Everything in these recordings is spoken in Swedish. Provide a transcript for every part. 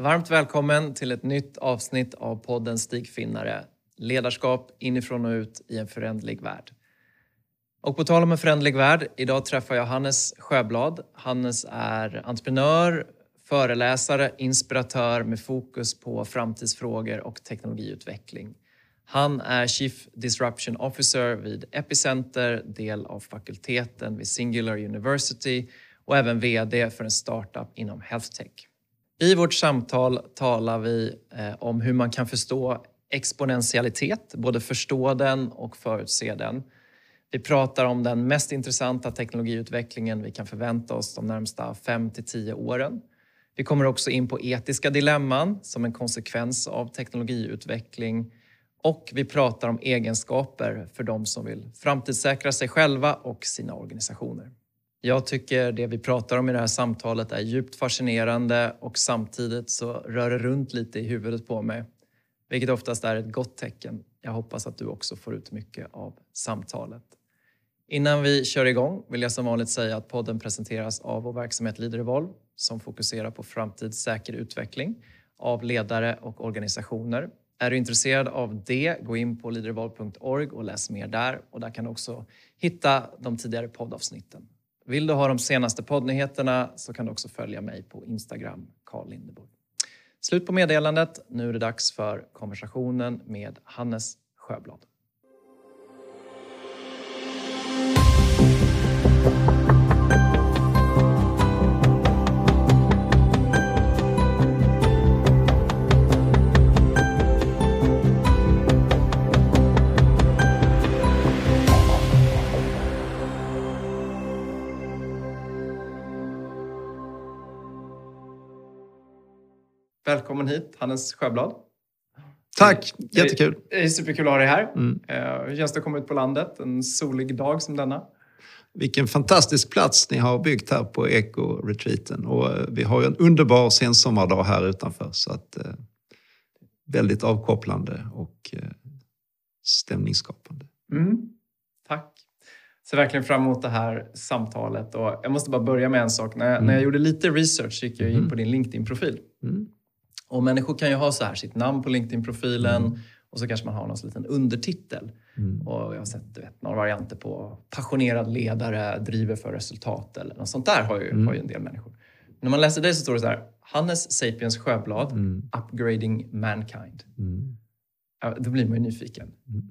Varmt välkommen till ett nytt avsnitt av podden Stigfinnare. Ledarskap inifrån och ut i en förändlig värld. Och på tal om en förändlig värld, idag träffar jag Hannes Sjöblad. Hannes är entreprenör, föreläsare, inspiratör med fokus på framtidsfrågor och teknologiutveckling. Han är Chief Disruption Officer vid Epicenter, del av fakulteten vid Singular University och även VD för en startup inom health tech. I vårt samtal talar vi eh, om hur man kan förstå exponentialitet, både förstå den och förutse den. Vi pratar om den mest intressanta teknologiutvecklingen vi kan förvänta oss de närmsta 5 till 10 åren. Vi kommer också in på etiska dilemman som en konsekvens av teknologiutveckling och vi pratar om egenskaper för de som vill framtidssäkra sig själva och sina organisationer. Jag tycker det vi pratar om i det här samtalet är djupt fascinerande och samtidigt så rör det runt lite i huvudet på mig. Vilket oftast är ett gott tecken. Jag hoppas att du också får ut mycket av samtalet. Innan vi kör igång vill jag som vanligt säga att podden presenteras av vår verksamhet Leader som fokuserar på framtidssäker utveckling av ledare och organisationer. Är du intresserad av det, gå in på leaderevolve.org och läs mer där. Och där kan du också hitta de tidigare poddavsnitten. Vill du ha de senaste poddnyheterna så kan du också följa mig på Instagram, Carl Lindeborg. Slut på meddelandet. Nu är det dags för konversationen med Hannes Sjöblad. Välkommen hit, Hannes Sjöblad. Tack, jättekul. Det är superkul att ha dig här. Mm. Eh, hur känns det att komma ut på landet en solig dag som denna? Vilken fantastisk plats ni har byggt här på Eco-retreaten. Och eh, vi har ju en underbar sensommardag här utanför. Så att, eh, väldigt avkopplande och stämningsskapande. Mm. Tack. Ser verkligen fram emot det här samtalet. Och jag måste bara börja med en sak. När jag, mm. när jag gjorde lite research gick jag in mm. på din LinkedIn-profil. Mm. Och människor kan ju ha så här sitt namn på LinkedIn-profilen mm. och så kanske man har någon liten undertitel. Mm. Och jag har sett du vet, några varianter på passionerad ledare, driver för resultat eller något sånt där har ju, mm. har ju en del människor. När man läser det så står det så här, Hannes Sapiens Sjöblad, mm. Upgrading Mankind. Mm. Ja, då blir man ju nyfiken. Mm.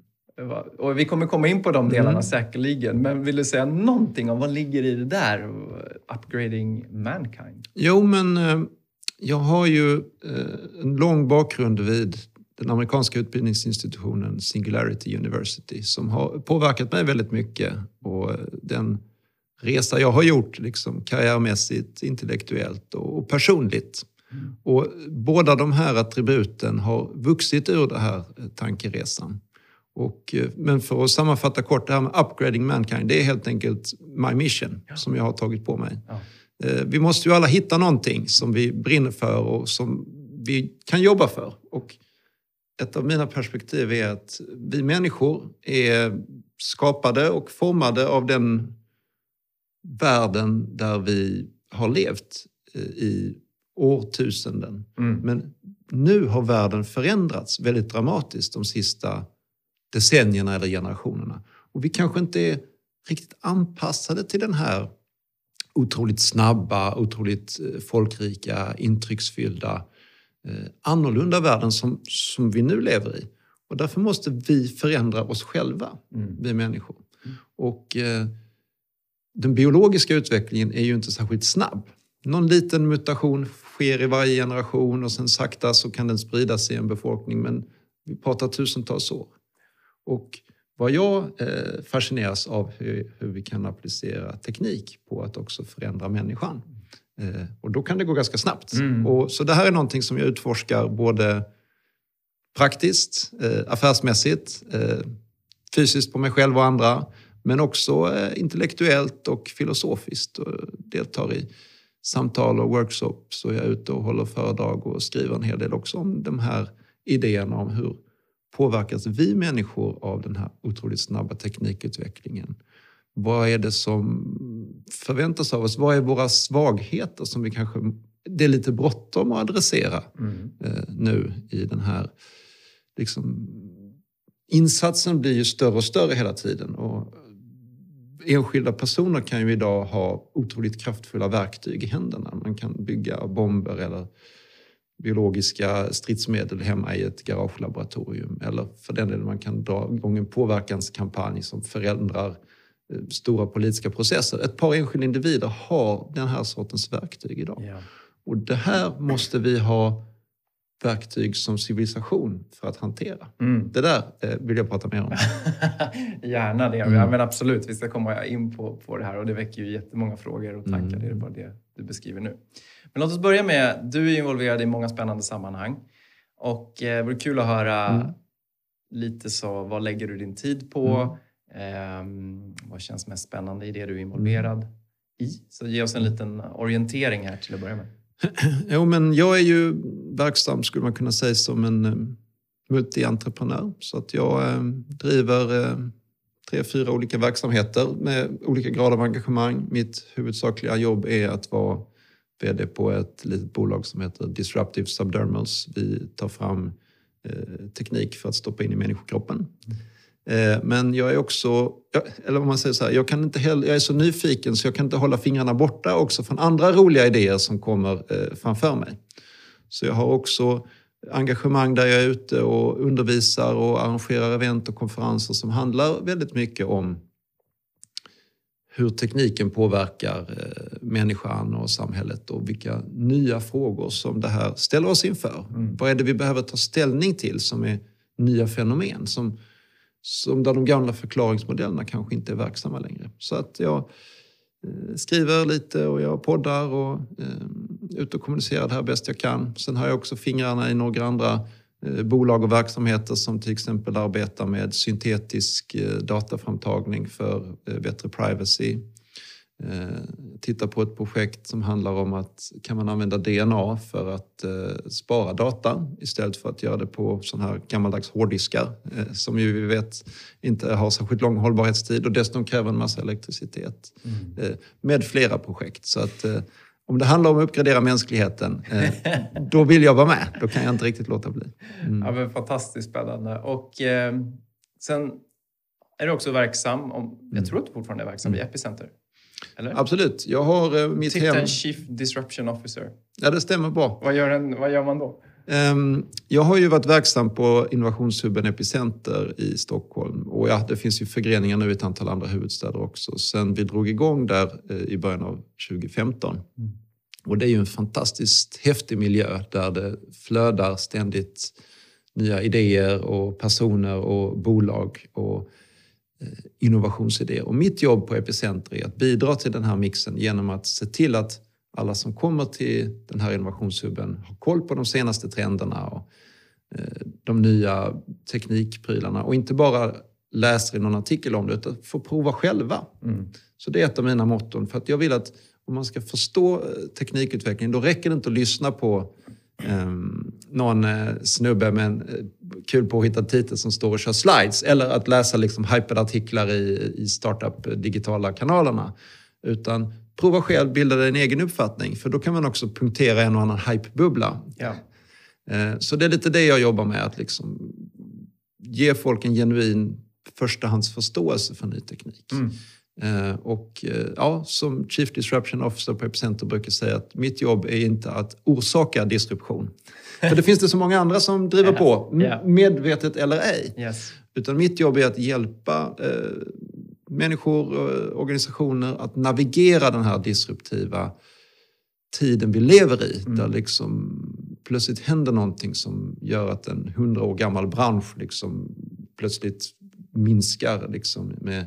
Och vi kommer komma in på de delarna mm. säkerligen, men vill du säga någonting om vad ligger i det där, Upgrading Mankind? Jo, men eh, jag har ju eh, en lång bakgrund vid den amerikanska utbildningsinstitutionen Singularity University som har påverkat mig väldigt mycket. Och den resa jag har gjort liksom, karriärmässigt, intellektuellt och personligt. Mm. Och båda de här attributen har vuxit ur den här eh, tankeresan. Och, eh, men för att sammanfatta kort, det här med upgrading mankind, det är helt enkelt my mission ja. som jag har tagit på mig. Ja. Eh, vi måste ju alla hitta någonting som vi brinner för och som vi kan jobba för. Och ett av mina perspektiv är att vi människor är skapade och formade av den världen där vi har levt eh, i årtusenden. Mm. Men nu har världen förändrats väldigt dramatiskt de sista decennierna eller generationerna. Och vi kanske inte är riktigt anpassade till den här otroligt snabba, otroligt eh, folkrika, intrycksfyllda, eh, annorlunda världen som, som vi nu lever i. Och därför måste vi förändra oss själva, mm. vi människor. Mm. Och eh, den biologiska utvecklingen är ju inte särskilt snabb. Någon liten mutation sker i varje generation och sen sakta så kan den sprida sig i en befolkning. Men vi pratar tusentals år. Och vad jag eh, fascineras av hur, hur, vi kan applicera teknik på att också förändra människan. Eh, och då kan det gå ganska snabbt. Mm. Och, så det här är någonting som jag utforskar både praktiskt, eh, affärsmässigt, eh, fysiskt på mig själv och andra, men också eh, intellektuellt och filosofiskt. Och deltar i samtal och workshops och jag är ute och håller föredrag och skriver en hel del också om de här idéerna om hur påverkas vi människor av den här otroligt snabba teknikutvecklingen? Vad är det som förväntas av oss? Vad är våra svagheter som vi kanske det är lite bråttom att adressera Mm. eh, nu i den här... Liksom, insatsen blir ju större och större hela tiden. Och enskilda personer kan ju idag ha otroligt kraftfulla verktyg i händerna. Man kan bygga bomber eller biologiska stridsmedel hemma i ett garagelaboratorium. Eller för den delen man kan dra igång en påverkanskampanj som förändrar eh, stora politiska processer. Ett par enskilda individer har den här sortens verktyg idag. Ja. Och det här måste vi ha verktyg som civilisation för att hantera. Mm. Det där eh, vill jag prata mer om. Gärna det. Mm. Ja, men absolut, vi ska komma in på, på det här och det väcker ju jättemånga frågor och tankar. Mm. Det är bara det du beskriver nu. Men låt oss börja med, du är involverad i många spännande sammanhang och eh, det vore kul att höra Mm. lite så, vad lägger du din tid på? Ehm, vad känns mest spännande i det du är involverad i? Så ge oss en liten orientering här till att börja med. Jo, men jag är ju verksam, skulle man kunna säga, som en eh, multientreprenör. Så att jag eh, driver eh, tre, fyra olika verksamheter med olika grad av engagemang. Mitt huvudsakliga jobb är att vara VD på ett litet bolag som heter Disruptive Subdermals. Vi tar fram teknik för att stoppa in i människokroppen. Mm. Men jag är också, eller om man säger så här, jag, kan inte heller, jag är så nyfiken så jag kan inte hålla fingrarna borta också från andra roliga idéer som kommer eh, framför mig. Så jag har också engagemang där jag är ute och undervisar och arrangerar event och konferenser som handlar väldigt mycket om hur tekniken påverkar eh, människan och samhället och vilka nya frågor som det här ställer oss inför. Mm. Vad är det vi behöver ta ställning till som är nya fenomen som, som där de gamla förklaringsmodellerna kanske inte är verksamma längre. Så att jag eh, skriver lite och jag poddar och eh, ut och kommunicerar det här bäst jag kan. Sen har jag också fingrarna i några andra eh, bolag och verksamheter som till exempel arbetar med syntetisk eh, dataframtagning för eh, bättre privacy. Eh, tittar på ett projekt som handlar om att kan man använda DNA för att eh, spara data istället för att göra det på sån här gammaldags hårddiskar eh, som ju vi vet inte har särskilt lång hållbarhetstid och dessutom kräver en massa elektricitet. Eh, med flera projekt. Så att eh, om det handlar om att uppgradera mänskligheten, eh, då vill jag vara med. Då kan jag inte riktigt låta bli. Mm. Ja, men fantastiskt spännande. Och sen är du också verksam, om, jag tror att du fortfarande är verksam i Epicenter. Eller? Mm. Absolut. Jag har eh, mitt hem... Titeln Chief Disruption Officer. Ja, det stämmer bra. Vad gör, en, vad gör man då? Ehm, Jag har ju varit verksam på innovationshubben Epicenter i Stockholm och ja, det finns ju förgreningar nu i ett antal andra huvudstäder också. Sen vi drog igång där eh, i början av 2015. Och det är ju en fantastiskt häftig miljö där det flödar ständigt nya idéer och personer och bolag och eh, innovationsidéer. Och mitt jobb på Epicenter är att bidra till den här mixen genom att se till att alla som kommer till den här innovationshubben har koll på de senaste trenderna och eh, de nya teknikprylarna och inte bara läser i någon artikel om det utan får prova själva. Mm. Så det är ett av mina motton. För att jag vill att om man ska förstå eh, teknikutveckling då räcker det inte att lyssna på um, någon eh, snubbe med en eh, kul påhittad titel som står och kör slides eller att läsa liksom hypade artiklar i, i startup eh, digitala kanalerna. Utan prova själv, bilda dig en egen uppfattning för då kan man också punktera en och annan hypebubbla. Ja. Eh, Så det är lite det jag jobbar med, att liksom ge folk en genuin förstahandsförståelse för ny teknik. Mm. Eh, Och eh, ja, som Chief Disruption Officer på Epicenter brukar säga att mitt jobb är inte att orsaka disruption. För det finns det så många andra som driver på, m- Ja. medvetet eller ej. Yes. Utan mitt jobb är att hjälpa eh, människor och organisationer att navigera den här disruptiva tiden vi lever i. Mm. Där liksom plötsligt händer någonting som gör att en hundra år gammal bransch liksom plötsligt minskar liksom med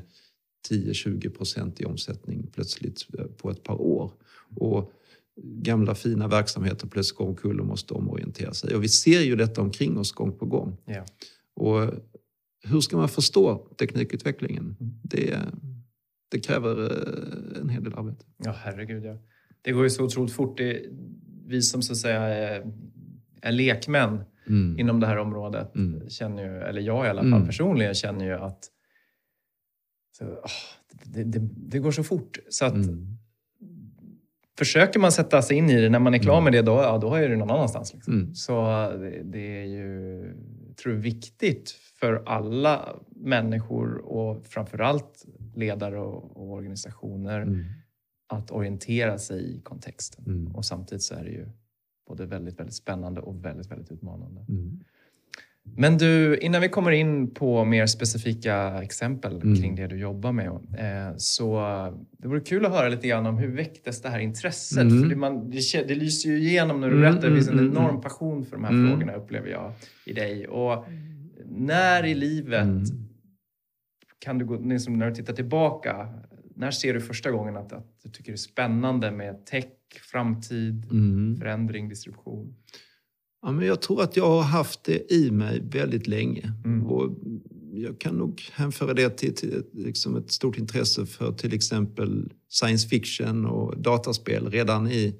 10-20 procent i omsättning plötsligt eh, på ett par år. Och gamla fina verksamheter plötsligt går omkull och måste omorientera sig. Och vi ser ju detta omkring oss gång på gång. Ja. Och hur ska man förstå teknikutvecklingen? Mm. Det, det kräver eh, en hel del arbete. ja, herregud ja. Det går ju så otroligt fort. Det, vi som så att säga är, är lekmän inom det här området Mm. känner ju, eller jag i alla fall Mm. personligen känner ju att så, åh, det, det, det går så fort. Så att Mm. försöker man sätta sig in i det, när man är klar Mm. med det, då, ja, då är det någon annanstans. Liksom. Mm. Så det, det är ju tror jag, viktigt för alla människor och framförallt ledare och, och organisationer Mm. att orientera sig i kontexten. Mm. Och samtidigt så är det ju både väldigt, väldigt spännande och väldigt, väldigt utmanande. Mm. Men du, innan vi kommer in på mer specifika exempel Mm. kring det du jobbar med. Eh, så det vore kul att höra lite grann om hur väcktes det här intresset? Mm. För det, man, det, det lyser ju igenom när du Mm, berättar. Det finns en mm, mm, enorm passion för de här frågorna upplever jag i dig. Och när i livet kan du gå, liksom när du tittar tillbaka, när ser du första gången att, att du tycker det är spännande med tech, framtid, Mm. förändring, distribution? Ja, men jag tror att jag har haft det i mig väldigt länge. Mm. Och jag kan nog hänföra det till, till ett- liksom ett stort intresse för till exempel science fiction och dataspel redan i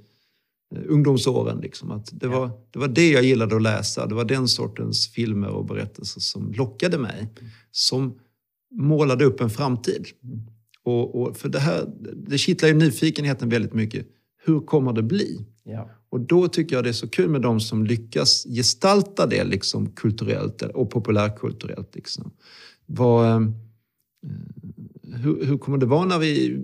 eh, ungdomsåren. Liksom. Att det, var, det var det jag gillade att läsa. Det var den sortens filmer och berättelser som lockade mig. Som målade upp en framtid. Mm. Och, och för det här, det kittlar ju nyfikenheten väldigt mycket. Hur kommer det bli? Ja. Och då tycker jag det är så kul med de som lyckas gestalta det liksom kulturellt och populärkulturellt. Liksom. Vad, eh, hur, hur kommer det vara när vi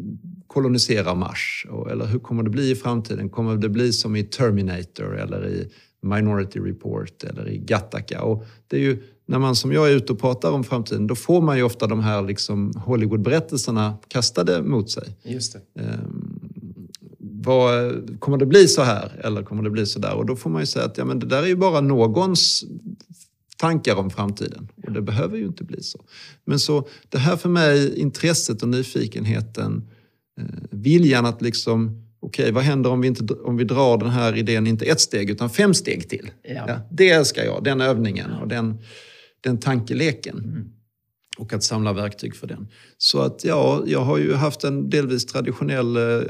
koloniserar Mars? Eller hur kommer det bli i framtiden? Kommer det bli som i Terminator eller i Minority Report eller i Gattaca? Och det är ju, när man som jag är ute och pratar om framtiden, då får man ju ofta de här liksom Hollywood-berättelserna kastade mot sig. Just det. Ehm, vad, kommer det bli så här eller kommer det bli så där? Och då får man ju säga att ja, men det där är ju bara någons tankar om framtiden. Och det behöver ju inte bli så. Men så det här för mig, intresset och nyfikenheten, eh, viljan att liksom, okej vad händer om vi, inte, om vi drar den här idén inte ett steg utan fem steg till? Ja. Ja, det älskar jag, den övningen och den, den tankeleken Mm. Och att samla verktyg för den. Så att ja, jag har ju haft en delvis traditionell eh,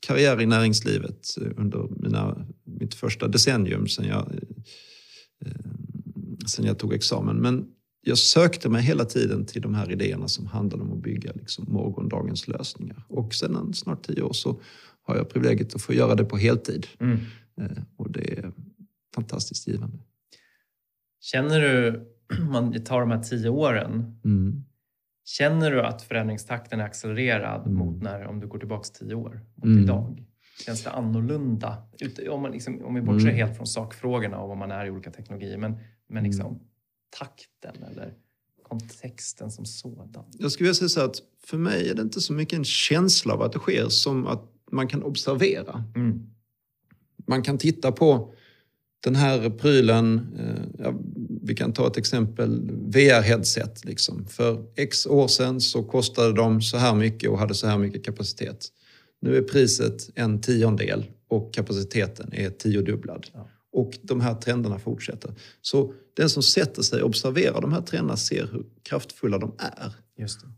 karriär i näringslivet eh, under mina, mitt första decennium sen jag, eh, sen jag tog examen. Men jag sökte mig hela tiden till de här idéerna som handlade om att bygga liksom, morgondagens lösningar. Och sedan snart tio år så har jag privilegiet att få göra det på heltid. Mm. Och det är fantastiskt givande. Känner du, man tar de här tio åren, Mm. känner du att förändringstakten är accelererad Mm. mot när, om du går tillbaka tio år, mot Mm. idag? Känns det annorlunda? Om, man liksom, om vi bortser Mm. helt från sakfrågorna och vad man är i olika teknologier, men, men liksom takten eller kontexten som sådan? Jag skulle vilja säga så att för mig är det inte så mycket en känsla av att det sker som att man kan observera. Mm. Man kan titta på den här prylen, eh, ja, vi kan ta ett exempel, VR-headset. Liksom. För x år sedan så kostade de så här mycket och hade så här mycket kapacitet. Nu är priset en tiondel och kapaciteten är tiodubblad. Ja. Och de här trenderna fortsätter. Så den som sätter sig och observerar de här trenderna ser hur kraftfulla de är.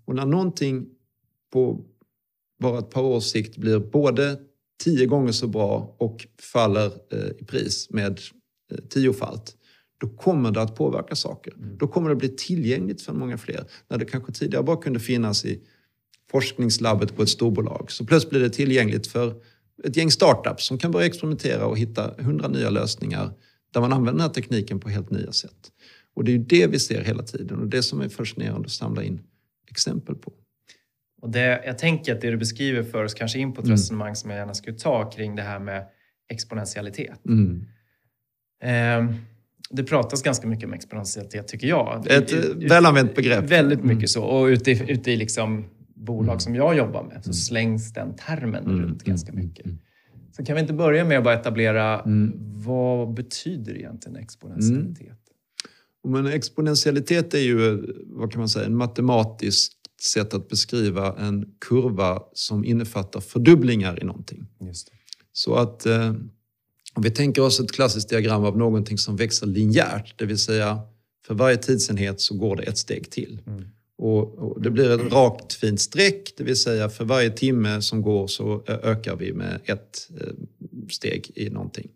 Och när någonting på bara ett par års sikt blir både tio gånger så bra och faller eh, i pris med eh, tiofalt, då kommer det att påverka saker. Mm. Då kommer det bli tillgängligt för många fler. När det kanske tidigare bara kunde finnas i forskningslabbet på ett storbolag, så plötsligt blir det tillgängligt för ett gäng startups som kan börja experimentera och hitta hundra nya lösningar där man använder den här tekniken på helt nya sätt. Och det är ju det vi ser hela tiden och det som är fascinerande att samla in exempel på. Och det, jag tänker att det du beskriver för oss kanske in på ett Mm. resonemang som jag gärna skulle ta kring det här med exponentialitet. Mm. Eh, det pratas ganska mycket om exponentialitet tycker jag. Ett eh, i- välanvänt begrepp. Väldigt mycket Mm. så. Och ute i, ute i liksom bolag Mm. som jag jobbar med så Mm. slängs den termen Mm, runt ganska mycket. Så kan vi inte börja med att bara etablera vad betyder egentligen exponentialitet? Men exponentialitet är ju, eh, vad kan man säga, en matematisk sätt att beskriva en kurva som innefattar fördubblingar i någonting. Så att eh, om vi tänker oss ett klassiskt diagram av någonting som växer linjärt, det vill säga för varje tidsenhet så går det ett steg till. Mm. Och, och det blir ett rakt fint streck, det vill säga för varje timme som går så ö- ökar vi med ett eh, steg i någonting.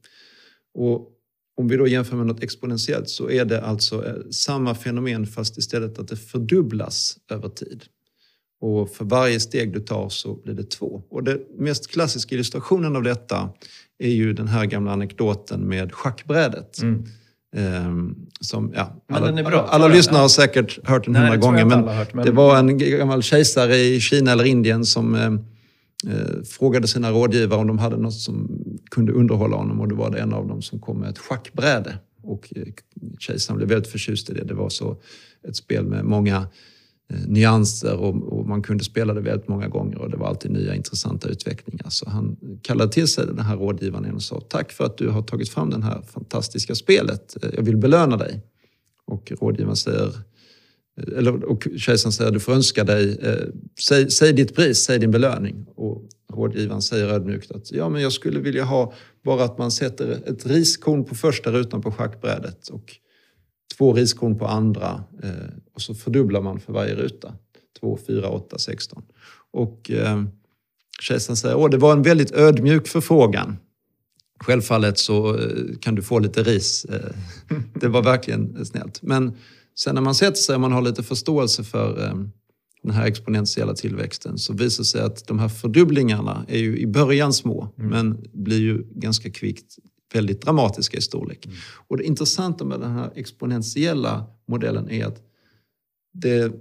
Och om vi då jämför med något exponentiellt så är det alltså eh, samma fenomen fast istället att det fördubblas över tid. Och för varje steg du tar så blir det två. Och den mest klassiska illustrationen av detta är ju den här gamla anekdoten med schackbrädet. Mm. Um, som, ja, alla, alla, alla lyssnare har säkert hört den hundra gånger. Men, hört, men, det var en gammal kejsare i Kina eller Indien som eh, eh, frågade sina rådgivare om de hade något som kunde underhålla honom och då var det en av dem som kom med ett schackbräde. Och eh, kejsaren blev väldigt förtjust i det. Det var så ett spel med många Eh, nyanser och, och, man kunde spela det väldigt många gånger och det var alltid nya intressanta utvecklingar. Så han kallade till sig den här rådgivaren och sa tack för att du har tagit fram det här fantastiska spelet. Eh, jag vill belöna dig. Och rådgivaren säger, eh, eller, och kejsaren säger du får önska dig, eh, säg, säg ditt pris, säg din belöning. Och rådgivaren säger ödmjukt att ja, men jag skulle vilja ha bara att man sätter ett riskorn på första rutan på schackbrädet och två riskorn på andra eh, och så fördubblar man för varje ruta. 2, 4, 8, 16. Och eh, kejsaren säger att det var en väldigt ödmjuk förfrågan. Självfallet så eh, kan du få lite ris. Eh, det var verkligen snällt. Men sen när man sätter sig och man har lite förståelse för den här exponentiella tillväxten så visar det sig att de här fördubblingarna är ju i början små mm. men blir ju ganska kvickt väldigt dramatiska i storlek. Mm. Och det intressanta med den här exponentiella modellen är att det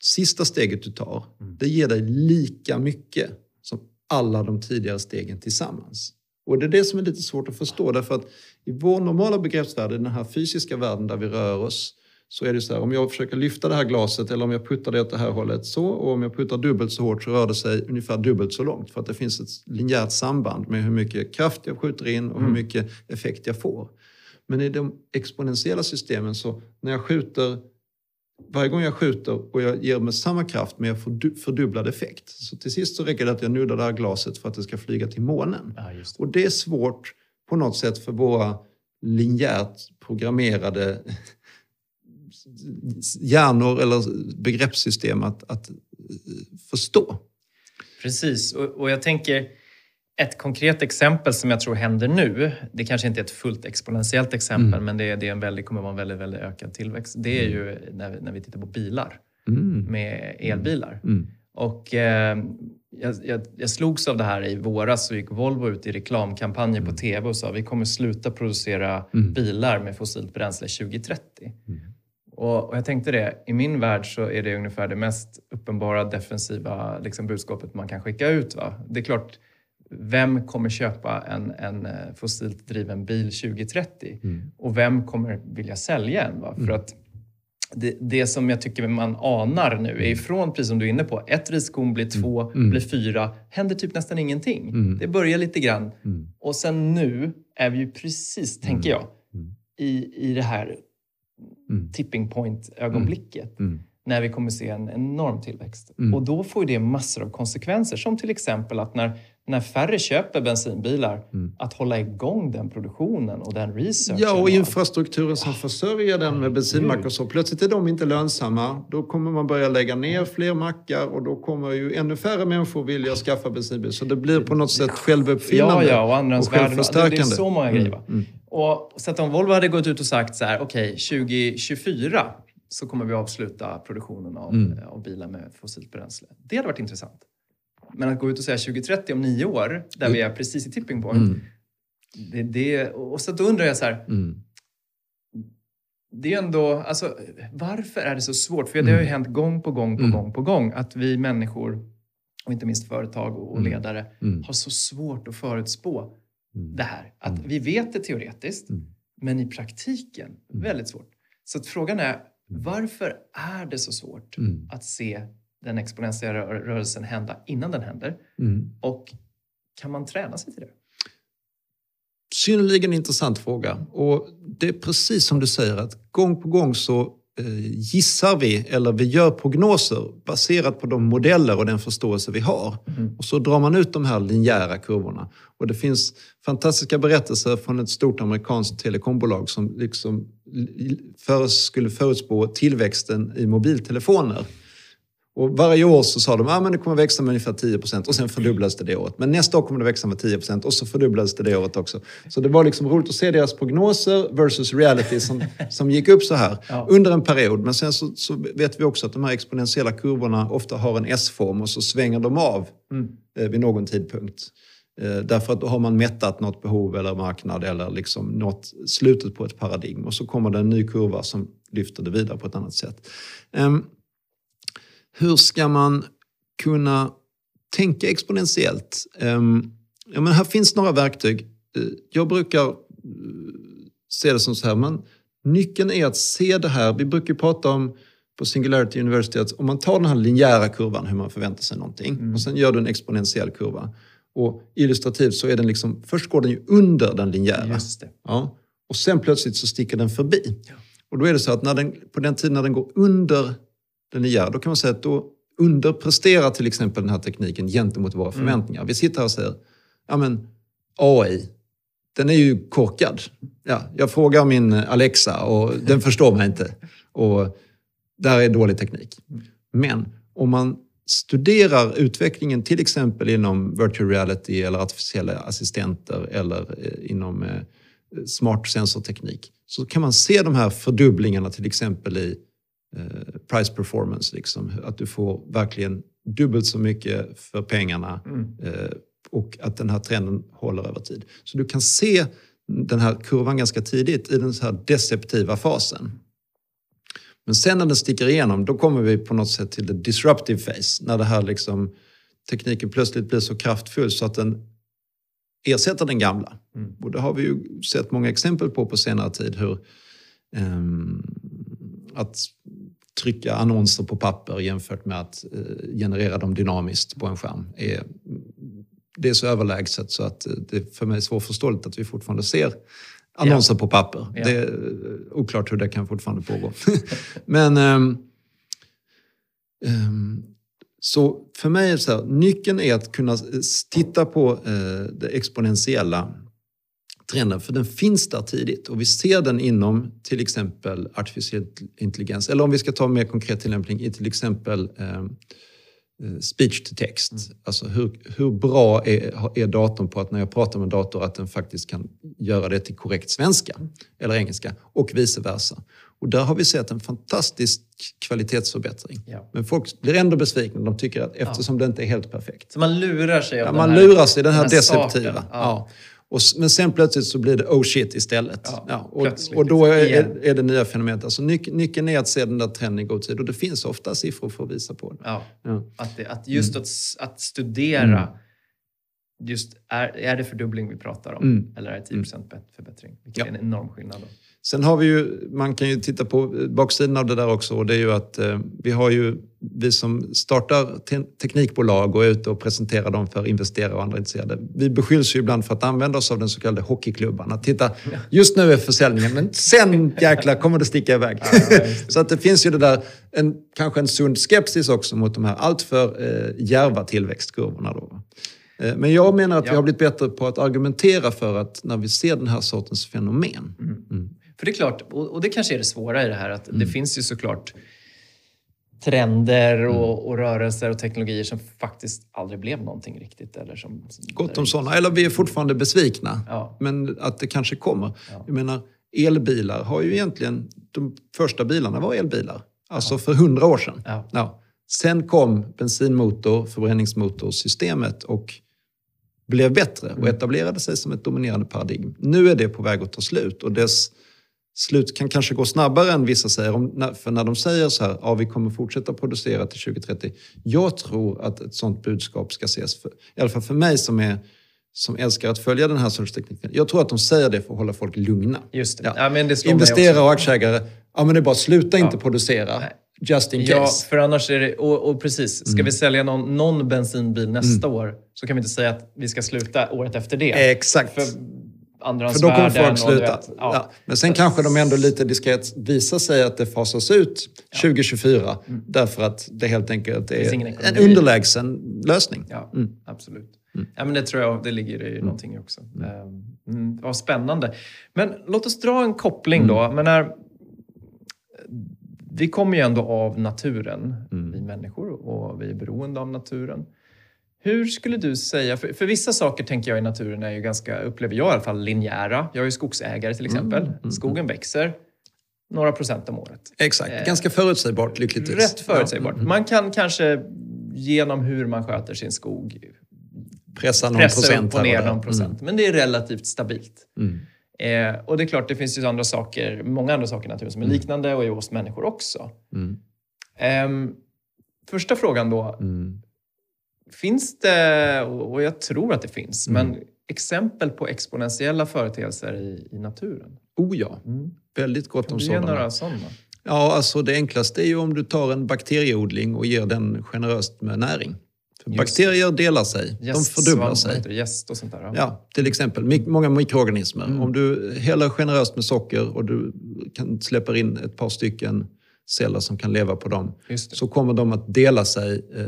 sista steget du tar, mm. det ger dig lika mycket som alla de tidigare stegen tillsammans. Och det är det som är lite svårt att förstå därför att i vår normala begreppsvärld, i den här fysiska världen där vi rör oss, så är det så här, om jag försöker lyfta det här glaset eller om jag puttar det åt det här hållet så och om jag puttar dubbelt så hårt så rör det sig ungefär dubbelt så långt för att det finns ett linjärt samband med hur mycket kraft jag skjuter in och hur mm. mycket effekt jag får. Men i de exponentiella systemen så när jag skjuter varje gång jag skjuter och jag ger med samma kraft men jag får fördubblad effekt. Så till sist så räcker det att jag nuddar det här glaset för att det ska flyga till månen. Ja, det. Och det är svårt på något sätt för våra linjärt programmerade hjärnor eller begreppssystem att, att eh, förstå. Precis, och, och jag tänker ett konkret exempel som jag tror händer nu, det kanske inte är ett fullt exponentiellt exempel, mm. men det, det, är en väldigt, kommer vara en väldigt, väldigt ökad tillväxt. Det är mm. ju när vi, när vi tittar på bilar mm. med elbilar. Mm. Och eh, jag, jag, jag slogs av det här i våras så gick Volvo ut i reklamkampanjer på mm. TV och sa vi kommer sluta producera mm. bilar med fossilt bränsle 2030. Och, och, jag tänkte det, i min värld så är det ungefär det mest uppenbara defensiva liksom, budskapet man kan skicka ut. Va? Det är klart, vem kommer köpa en, en eh, fossilt driven bil 2030? Mm. Och vem kommer vilja sälja en? Va? Mm. För att det, det, som jag tycker man anar nu är mm. ifrån, precis som du är inne på, ett riskorn blir två, mm. mm. blir fyra, händer typ nästan ingenting. Mm. Det börjar lite grann. Mm. Och sen nu är vi ju precis, tänker jag, i, i det här mm. tipping point-ögonblicket. Mm. mm. När vi kommer se en enorm tillväxt. Mm. Och då får det massor av konsekvenser. Som till exempel att när, när färre köper bensinbilar, mm. att hålla igång den produktionen och den researchen. Ja, och infrastrukturen som försörjer den med bensinmackar så. Plötsligt är de inte lönsamma. Då kommer man börja lägga ner fler mackar och då kommer ju ännu färre människor vilja skaffa bensinbil. Så det blir på något sätt självuppfyllande ja, ja, och, och självförstärkande. Det, det är så många grejer. Mm. Och, så att om Volvo hade gått ut och sagt så här, okej, okay, 2024 så kommer vi avsluta produktionen av, mm. av bilar med fossilt bränsle. Det hade varit intressant. Men att gå ut och säga 2030 om nio år, där mm. vi är precis i tipping point. Mm. Det, det, och så då undrar jag så här, mm. det är ändå, alltså, varför är det så svårt? För det har ju mm. hänt gång på gång på mm. gång på gång att vi människor, och inte minst företag och ledare, har så svårt att förutspå mm. det här. Att mm. vi vet det teoretiskt, mm. men i praktiken mm. väldigt svårt. Så frågan är, mm. varför är det så svårt mm. att se den exponentiella rörelsen hända innan den händer? Och kan man träna sig till det? Synnerligen intressant fråga. Och det är precis som du säger att gång på gång så Eh, gissar vi eller vi gör prognoser baserat på de modeller och den förståelse vi har. Mm. Och så drar man ut de här linjära kurvorna. Och det finns fantastiska berättelser från ett stort amerikanskt telekombolag som liksom för, skulle förutspå tillväxten i mobiltelefoner. Och varje år så sa de att ah, det kommer växa med ungefär 10% och sen fördubblades det det året. Men nästa år kommer det växa med 10% och så fördubblades det det året också. Så det var liksom roligt att se deras prognoser versus reality som, som gick upp så här ja. under en period. Men sen så, så, vet vi också att de här exponentiella kurvorna ofta har en S-form och så svänger de av mm. eh, vid någon tidpunkt. Eh, därför att då har man mättat något behov eller marknad eller liksom nått slutet på ett paradigm och så kommer det en ny kurva som lyfter det vidare på ett annat sätt. Um, hur ska man kunna tänka exponentiellt? Um, ja, men här finns några verktyg. Eh, jag brukar uh, se det som så här, men nyckeln är att se det här. Vi brukar prata om på Singularity University att om man tar den här linjära kurvan, hur man förväntar sig någonting, mm. och sen gör du en exponentiell kurva. Och illustrativt så är den liksom, först går den ju under den linjära. Ja, och sen plötsligt så sticker den förbi. Ja. Och då är det så att när den, på den tiden när den går under den linjära, då kan man säga att då underpresterar till exempel den här tekniken gentemot våra mm. förväntningar. Mm. Vi sitter här och säger, ja men AI, den är ju korkad. Ja, jag frågar min Alexa och den förstår mig inte. Och där är dålig teknik. Men om man studerar utvecklingen till exempel inom virtual reality eller artificiella assistenter eller eh, inom eh, smart sensorteknik så kan man se de här fördubblingarna till exempel i price performance. Liksom, att du får verkligen dubbelt så mycket för pengarna mm. och att den här trenden håller över tid. Så du kan se den här kurvan ganska tidigt i den här deceptiva fasen. Men sen när den sticker igenom, då kommer vi på något sätt till the disruptive phase. När det här liksom, tekniken plötsligt blir så kraftfull så att den ersätter den gamla. Mm. Och det har vi ju sett många exempel på på senare tid. hur um, Att trycka annonser på papper jämfört med att uh, generera dem dynamiskt på en skärm är, det är så överlägset så att det för mig är svårförståeligt att vi fortfarande ser annonser ja. på papper. Ja. Det är oklart hur det kan fortfarande pågå. Men um, um, så för mig är så här, nyckeln är att kunna titta på uh, det exponentiella trenden, för den finns där tidigt och vi ser den inom till exempel artificiell intelligens. Eller om vi ska ta mer konkret tillämpning i till exempel um, Eh, speech to text. Mm. Alltså hur, hur bra är, är datorn på att när jag pratar med dator att den faktiskt kan göra det till korrekt svenska mm. eller engelska och vice versa. Och där har vi sett en fantastisk kvalitetsförbättring. Ja. Men folk blir ändå besvikna. De tycker att eftersom ja. det inte är helt perfekt. Så man lurar sig av ja, den Man här, lurar sig, den här, den här deceptiva. Ja. Och, men sen plötsligt så blir det oh shit istället. Ja, ja, och, och då är, är det nya fenomenet. Alltså nyc, nyckeln är att se den där trenden i god tid och det finns ofta siffror för att visa på det. Ja, ja. Att, det, att just mm. att, att studera mm. Just, är, är det fördubbling vi pratar om mm. eller är det 10 mm. förbättring? Vilket är en enorm skillnad. Då. Sen har vi ju, man kan ju titta på baksidan av det där också och det är ju att eh, vi har ju, vi som startar te teknikbolag och är ute och presenterar dem för investerare och andra intresserade. Vi beskylls ju ibland för att använda oss av den så kallade hockeyklubban. Att titta, just nu är försäljningen men sen jäklar kommer det sticka iväg. Så att det finns ju det där, en, kanske en sund skepsis också mot de här alltför eh, djärva tillväxtkurvorna. Då. Eh, men jag menar att ja. vi har blivit bättre på att argumentera för att när vi ser den här sortens fenomen. Mm. För det är klart, och det kanske är det svåra i det här, att mm. det finns ju såklart trender och, mm. och, rörelser och teknologier som faktiskt aldrig blev någonting riktigt. Eller som, Gott om sådana. Eller vi är fortfarande besvikna. Ja. Men att det kanske kommer. Ja. Jag menar, elbilar har ju egentligen... De första bilarna var elbilar. Alltså ja. för hundra år sedan. Ja. Sen kom bensinmotor, förbränningsmotorsystemet och blev bättre och mm. etablerade sig som ett dominerande paradigm. Nu är det på väg att ta slut och dess slut kan kanske gå snabbare än vissa säger. För när de säger så här, ja vi kommer fortsätta producera till 2030. Jag tror att ett sånt budskap ska ses, för, i alla fall för mig som, är, som älskar att följa den här sorts tekniken. Jag tror att de säger det för att hålla folk lugna. Just det. Ja. Ja, det Investerare och aktieägare, ja men det är bara sluta ja. inte producera. Nej. Just in case. Ja, för annars är det... Och, och precis, ska mm. vi sälja någon, någon bensinbil nästa mm. år så kan vi inte säga att vi ska sluta året efter det. Exakt. För för då kommer folk sluta. Vet, ja. Ja. Men sen kanske de ändå lite diskret visar sig att det fasas ut 2024 mm. därför att det helt enkelt är en underlägsen lösning. Ja, mm. absolut. Mm. Ja, men det tror jag det ligger i mm. någonting också. Mm. Ehm, mm. Vad spännande. Men låt oss dra en koppling då. Men när, vi kommer ju ändå av naturen, mm. vi människor och vi är beroende av naturen. Hur skulle du säga, för, för, vissa saker tänker jag i naturen är ju ganska, upplever jag i alla fall, linjära. Jag är ju skogsägare till exempel. Mm, mm, Skogen växer några procent om året. Exakt, eh, ganska förutsägbart lyckligtvis. Rätt förutsägbart. Ja. Man kan kanske genom hur man sköter sin skog pressa någon pressa procent. upp och ner någon procent. Mm. Men det är relativt stabilt. Mm. Eh, och det är klart, det finns ju andra saker, många andra saker i naturen som är mm. liknande och i oss människor också. Eh, första frågan då. Mm. Finns det, och jag tror att det finns, mm. men exempel på exponentiella företeelser i, i naturen? Oh ja, mm. väldigt gott om sådana. några sådana? Ja, alltså det enklaste är ju om du tar en bakterieodling och ger den generöst med näring. Bakterier delar sig, Gäst, de fördubblar sig. Gäst och sånt där. Ja. ja, till exempel många mikroorganismer. Mm. Om du häller generöst med socker och du kan släpper in ett par stycken celler som kan leva på dem, så kommer de att dela sig eh,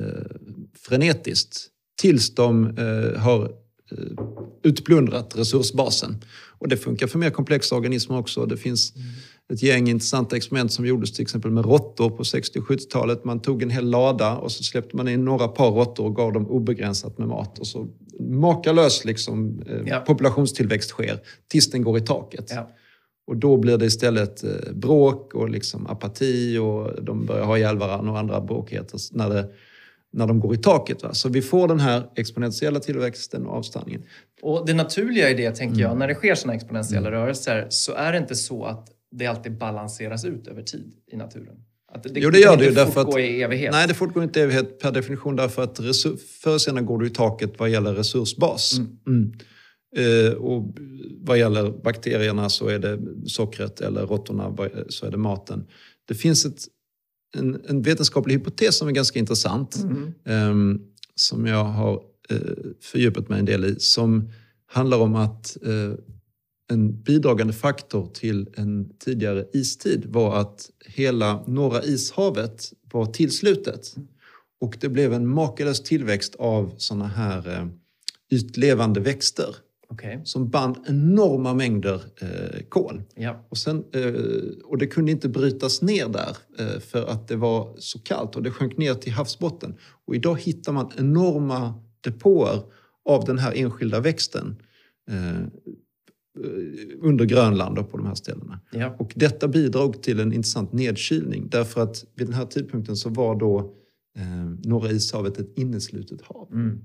frenetiskt tills de eh, har eh, utplundrat resursbasen. Och det funkar för mer komplexa organismer också. Det finns mm. ett gäng intressanta experiment som gjordes till exempel med råttor på 60 och 70-talet. Man tog en hel lada och så släppte man in några par råttor och gav dem obegränsat med mat. Och så makalös liksom, eh, ja. populationstillväxt sker tills den går i taket. Ja. Och då blir det istället eh, bråk och liksom apati och de börjar ha ihjäl varandra och andra bråkigheter när, det, när de går i taket. Va? Så vi får den här exponentiella tillväxten och avstanningen. Och det naturliga i det, tänker jag, mm. när det sker sådana exponentiella mm. rörelser så är det inte så att det alltid balanseras ut över tid i naturen. Att det, jo, det gör det ju. Därför att, i evighet. Nej, det fortgår inte i evighet per definition därför att förr eller senare går du i taket vad gäller resursbas. Mm. Mm. Eh, och vad gäller bakterierna så är det sockret eller råttorna så är det maten. Det finns ett, en, en vetenskaplig hypotes som är ganska intressant. Mm. eh, som jag har eh, fördjupat mig en del i. Som handlar om att eh, en bidragande faktor till en tidigare istid var att hela norra ishavet var tillslutet. Och det blev en makalös tillväxt av såna här eh, ytlevande växter Okay. Som band enorma mängder eh, kol. Ja. Och, sen, eh, och det kunde inte brytas ner där eh, för att det var så kallt och det sjönk ner till havsbotten. Och idag hittar man enorma depåer av den här enskilda växten eh, under Grönland och på de här ställena. Ja. Och detta bidrog till en intressant nedkylning därför att vid den här tidpunkten så var då eh, Norra ishavet ett inneslutet hav. Mm.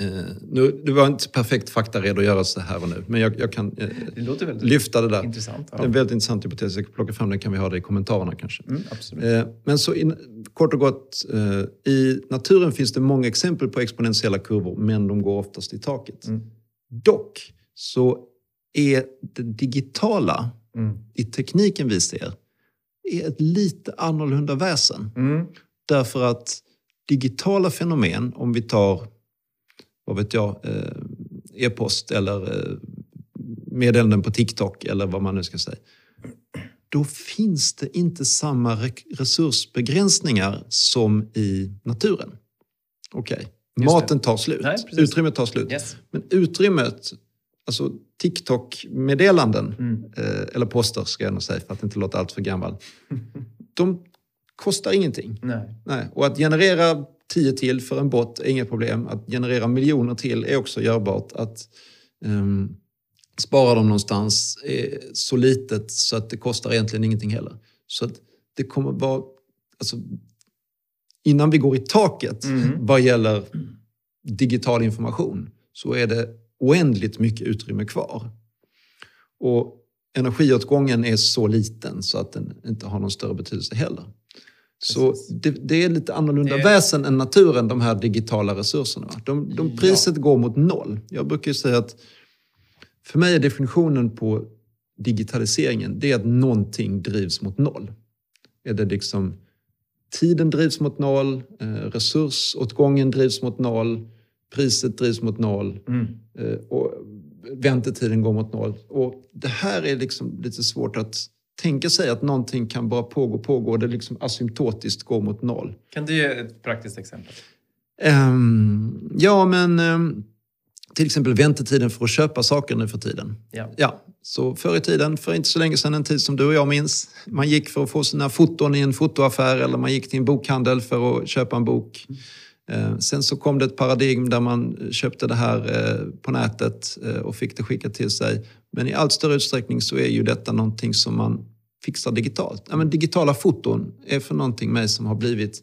Eh, nu, det var inte perfekt faktaredogörelse här och nu, men jag, jag kan eh, det lyfta det där. Intressant, ja. Det är en väldigt intressant hypotes. Jag kan plocka fram den kan vi ha det i kommentarerna kanske. Mm, eh, men så in, kort och gott, i naturen finns det många exempel på exponentiella kurvor, men de går oftast i taket. Mm. Dock så är det digitala mm. i tekniken vi ser är ett lite annorlunda väsen. Mm. Därför att digitala fenomen, om vi tar vad vet jag, eh, e-post eller eh, meddelanden på TikTok eller vad man nu ska säga. Då finns det inte samma resursbegränsningar som i naturen. Okej, okay. maten tar slut, Nej, utrymmet tar slut. Yes. Men utrymmet, alltså TikTok-meddelanden, mm. Eh, eller poster ska jag nog säga för att inte låta allt för gammal. de kostar ingenting. Nej. Nej. Och att generera 10 till för en bot är inget problem. Att generera miljoner till är också görbart. Att um, spara dem någonstans är så litet så att det kostar egentligen ingenting heller. Så att det kommer vara... Alltså, innan vi går i taket mm. vad gäller digital information så är det oändligt mycket utrymme kvar. Och energiåtgången är så liten så att den inte har någon större betydelse heller. Så det, det, är lite annorlunda det... väsen än naturen, de här digitala resurserna. De, de priset ja. går mot noll. Jag brukar säga att för mig är definitionen på digitaliseringen, det är att någonting drivs mot noll. Är det liksom tiden drivs mot noll, eh, resursåtgången drivs mot noll, priset drivs mot noll mm. Eh, och väntetiden går mot noll. Och det här är liksom lite svårt att tänka sig att någonting kan bara pågå, pågå och det liksom asymptotiskt går mot noll. Kan du ge ett praktiskt exempel? Um, ja, men um, till exempel väntetiden för att köpa saker nu för tiden. Ja. Ja, så förr i tiden, för inte så länge sedan, en tid som du och jag minns, man gick för att få sina foton i en fotoaffär eller man gick till en bokhandel för att köpa en bok. Eh, Sen så kom det ett paradigm där man köpte det här eh, på nätet eh, och fick det skickat till sig. Men i allt större utsträckning så är ju detta någonting som man fixar digitalt. Ja, men digitala foton är för någonting mig som har blivit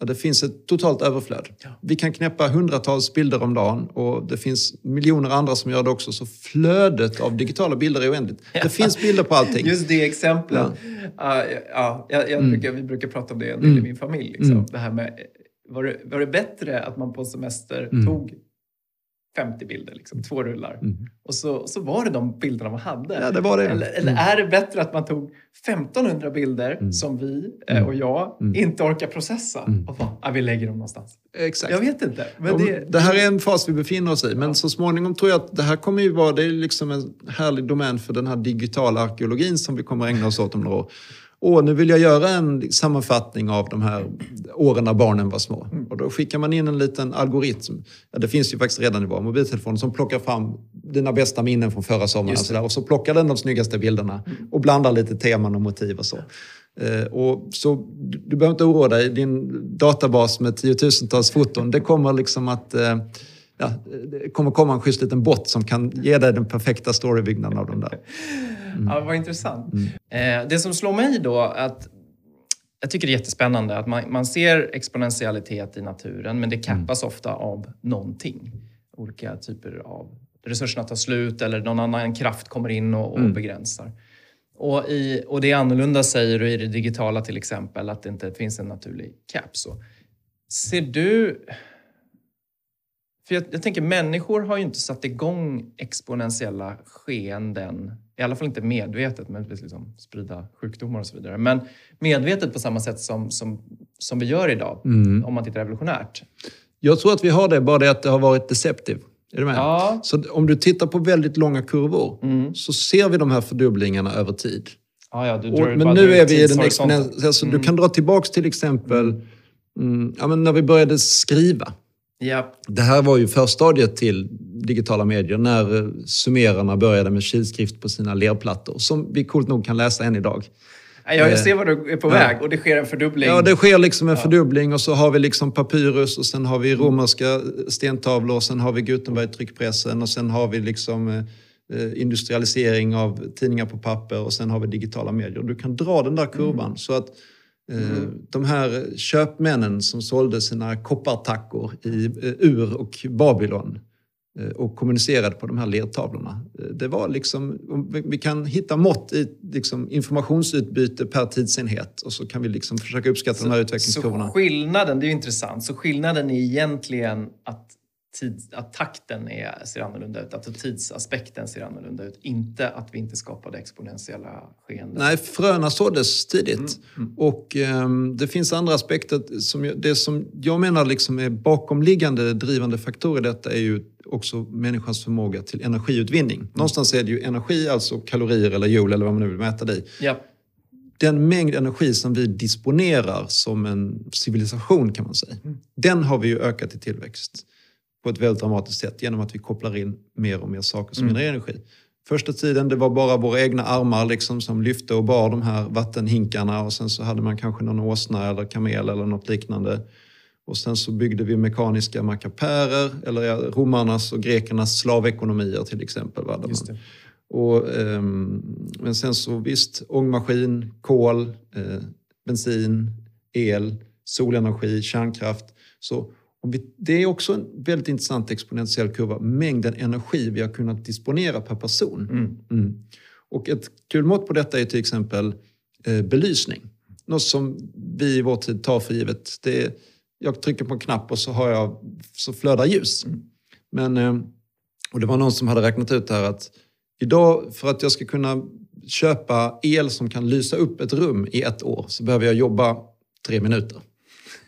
Ja, det finns ett totalt överflöd. Ja. Vi kan knäppa hundratals bilder om dagen och det finns miljoner andra som gör det också. Så flödet av digitala bilder är oändligt. Det finns bilder på allting. Just det exemplet. Ja. ja, jag, jag brukar, vi brukar prata om det en del i min familj. Liksom. Mm. Det här med, var, det, var det bättre att man på semester Mm. tog 50 bilder, liksom, två rullar, Mm. och så, så var det de bilderna man hade? Ja, det var det. Eller, eller Mm. är det bättre att man tog 1500 bilder Mm. som vi eh, Mm. och jag Mm. inte orkar processa? Mm. Och bara, ah, vi lägger dem någonstans. Exakt. Jag vet inte. Men det, det här är en fas vi befinner oss i, men Ja. så småningom tror jag att det här kommer ju vara, det är liksom en härlig domän för den här digitala arkeologin som vi kommer ägna oss åt om några år. Och nu vill jag göra en sammanfattning av de här åren när barnen var små. Mm. Och då skickar man in en liten algoritm. Ja, det finns ju faktiskt redan i våra mobiltelefoner som plockar fram dina bästa minnen från förra sommaren. Och, så där. och så plockar den de snyggaste bilderna och blandar lite teman och motiv och så. Eh, och så du, behöver inte oroa dig, din databas med tiotusentals foton, det kommer liksom att eh, Ja, det kommer komma en schysst liten bot som kan ge dig den perfekta storybyggnaden av dem där. Ja, vad intressant. Mm. Eh, det som slår mig då att jag tycker det är jättespännande att man, man ser exponentialitet i naturen men det kappas Mm. ofta av någonting. Olika typer av resurserna tar slut eller någon annan kraft kommer in och, och Mm. begränsar. Och, i, och det är annorlunda säger du i det digitala till exempel att det inte finns en naturlig cap. Så. Ser du... För jag, jag tänker människor har ju inte satt igång exponentiella skeenden, i alla fall inte medvetet, men liksom sprida sjukdomar och så vidare. Men medvetet på samma sätt som, som, som vi gör idag, Mm. om man tittar evolutionärt. Jag tror att vi har det, bara det att det har varit deceptive. Är du med? Ja. Så om du tittar på väldigt långa kurvor Mm. så ser vi de här fördubblingarna över tid. Ja, ja, du Och, men nu är vi i den exponentiella... Alltså, Mm. Du kan dra tillbaks till exempel mm, ja, men när vi började skriva. Ja, Det här var ju förstadiet till digitala medier när sumererna började med kilskrift på sina lerplattor som vi coolt nog kan läsa än idag. Ja, jag Eh, ser vad du är på ja. väg och det sker en fördubbling. Ja, det sker liksom en fördubbling och så har vi liksom papyrus och sen har vi romerska stentavlor och sen har vi Gutenberg-tryckpressen och sen har vi liksom eh, industrialisering av tidningar på papper och sen har vi digitala medier. Du kan dra den där kurvan så att eh, de här köpmännen som sålde sina koppartackor i eh, Ur och Babylon eh, och kommunicerade på de här lertavlorna. Det var liksom, om vi- kan hitta mått i liksom informationsutbyte per tidsenhet och så kan vi liksom försöka uppskatta de här Så utvecklingskurvorna. skillnaden, det är ju intressant, så skillnaden är egentligen att, tid, att takten är, ser annorlunda ut, att tidsaspekten ser annorlunda ut. Inte att vi inte skapade exponentiella skeenden. Nej, fröna såddes tidigt. Mm, Och ehm, det finns andra aspekter. Som jag, det som jag menar liksom är bakomliggande drivande faktorer i detta är ju också människans förmåga till energiutvinning. Någonstans är det ju energi, alltså kalorier eller joule eller vad man nu vill mäta det i. Ja, Den mängd energi som vi disponerar som en civilisation kan man säga. Mm. Den har vi ju ökat i tillväxt på ett väldigt dramatiskt sätt genom att vi kopplar in mer och mer saker som Mm. genererar energi. Första tiden det var bara våra egna armar liksom som lyfte och bar de här vattenhinkarna och sen så hade man kanske någon åsna eller kamel eller något liknande. Och sen så byggde vi mekaniska mackapärer eller ja, romarnas och grekernas slavekonomier till exempel. Va, och, ehm, men sen så visst, ångmaskin, kol, eh, bensin, el, solenergi, kärnkraft. Så vi, det är också en väldigt intressant exponentiell kurva. Mängden energi vi har kunnat disponera per person. Mm. Mm. Och ett kul mått på detta är till exempel eh, belysning. Något som vi i vår tid tar för givet. Det är, jag trycker på en knapp och så, har jag, så flödar ljus. Mm. Men, eh, och det var någon som hade räknat ut det här att idag för att jag ska kunna köpa el som kan lysa upp ett rum i ett år så behöver jag jobba tre minuter.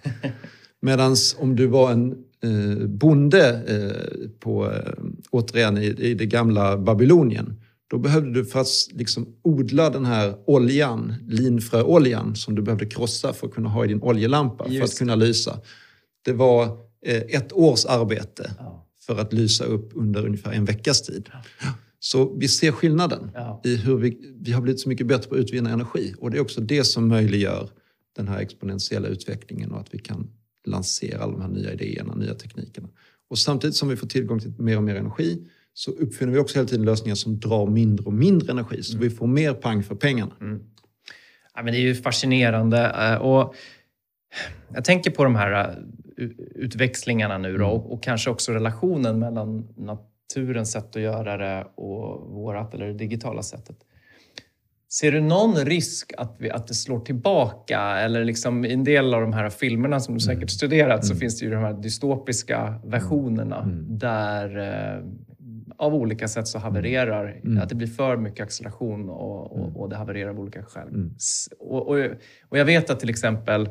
Medan om du var en eh, bonde eh, på, eh, återigen i, i det gamla Babylonien, då behövde du för att liksom odla den här oljan, linfröoljan, som du behövde krossa för att kunna ha i din oljelampa för Just att kunna lysa. Det var eh, ett års arbete Ja. för att lysa upp under ungefär en veckas tid. Så vi ser skillnaden Ja. i hur vi, vi har blivit så mycket bättre på att utvinna energi. Och det är också det som möjliggör den här exponentiella utvecklingen och att vi kan lansera alla de här nya idéerna, nya teknikerna. Och samtidigt som vi får tillgång till mer och mer energi så uppfinner vi också hela tiden lösningar som drar mindre och mindre energi. Så vi får mer pang för pengarna. Ja, men det är ju fascinerande. eh, Och jag tänker på de här eh, utväxlingarna nu då, och, och kanske också relationen mellan naturens sätt att göra det och vårat, eller det digitala sättet. Ser du någon risk att, vi, att det slår tillbaka? Eller liksom, I en del av de här filmerna som du säkert studerat så finns det ju de här dystopiska versionerna där eh, av olika sätt så havererar, att det blir för mycket acceleration och, och, och det havererar av olika skäl. Och, och, och jag vet att till exempel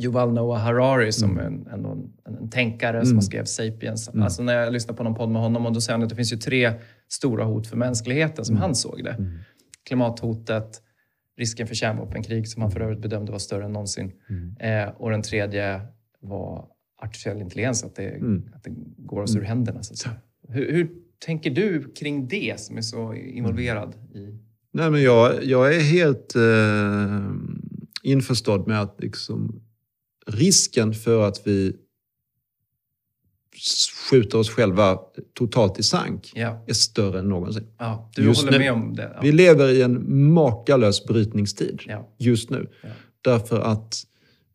Yuval Noah Harari som är en, en, en, en tänkare som har skrev Sapiens. Alltså när jag lyssnar på någon podd med honom och då säger han att det finns ju tre stora hot för mänskligheten som han såg det. Klimathotet, risken för kärnvapenkrig som han för övrigt bedömde var större än någonsin. Eh, och den tredje var artificiell intelligens, att det, att det går oss ur händerna. Så. Hur, hur tänker du kring det som är så involverad i... Nej, men jag, jag är helt eh, införstådd med att liksom, risken för att vi skjuter oss själva totalt i sank Ja, är större än någonsin. ja du Just håller nu- med om det? Ja. Vi lever i en makalös brytningstid just nu. Därför att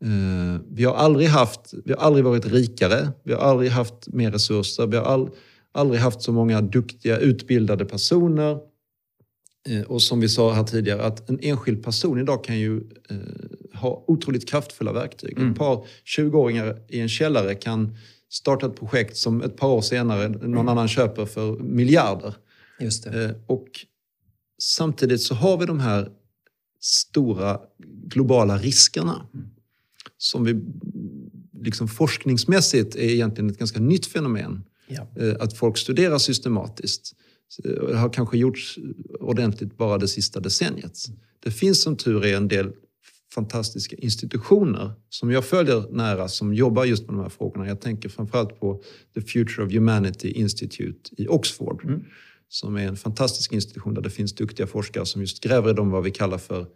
eh, vi, har aldrig haft, vi har aldrig varit rikare, vi har aldrig haft mer resurser, vi har all, aldrig haft så många duktiga, utbildade personer. Eh, och som vi sa här tidigare, att en enskild person idag kan ju eh, ha otroligt kraftfulla verktyg. Mm. Ett par 20-åringar i en källare kan starta ett projekt som ett par år senare någon annan köper för miljarder. Just det. Eh, Och samtidigt så har vi de här stora globala riskerna som vi liksom forskningsmässigt är egentligen ett ganska nytt fenomen. Ja. Eh, Att folk studerar systematiskt. Eh, Det har kanske gjorts ordentligt bara det sista decenniet. Det finns som tur är en del fantastiska institutioner som jag följer nära som jobbar just med de här frågorna. Jag tänker framförallt på The Future of Humanity Institute i Oxford som är en fantastisk institution där det finns duktiga forskare som just gräver i de vad vi kallar för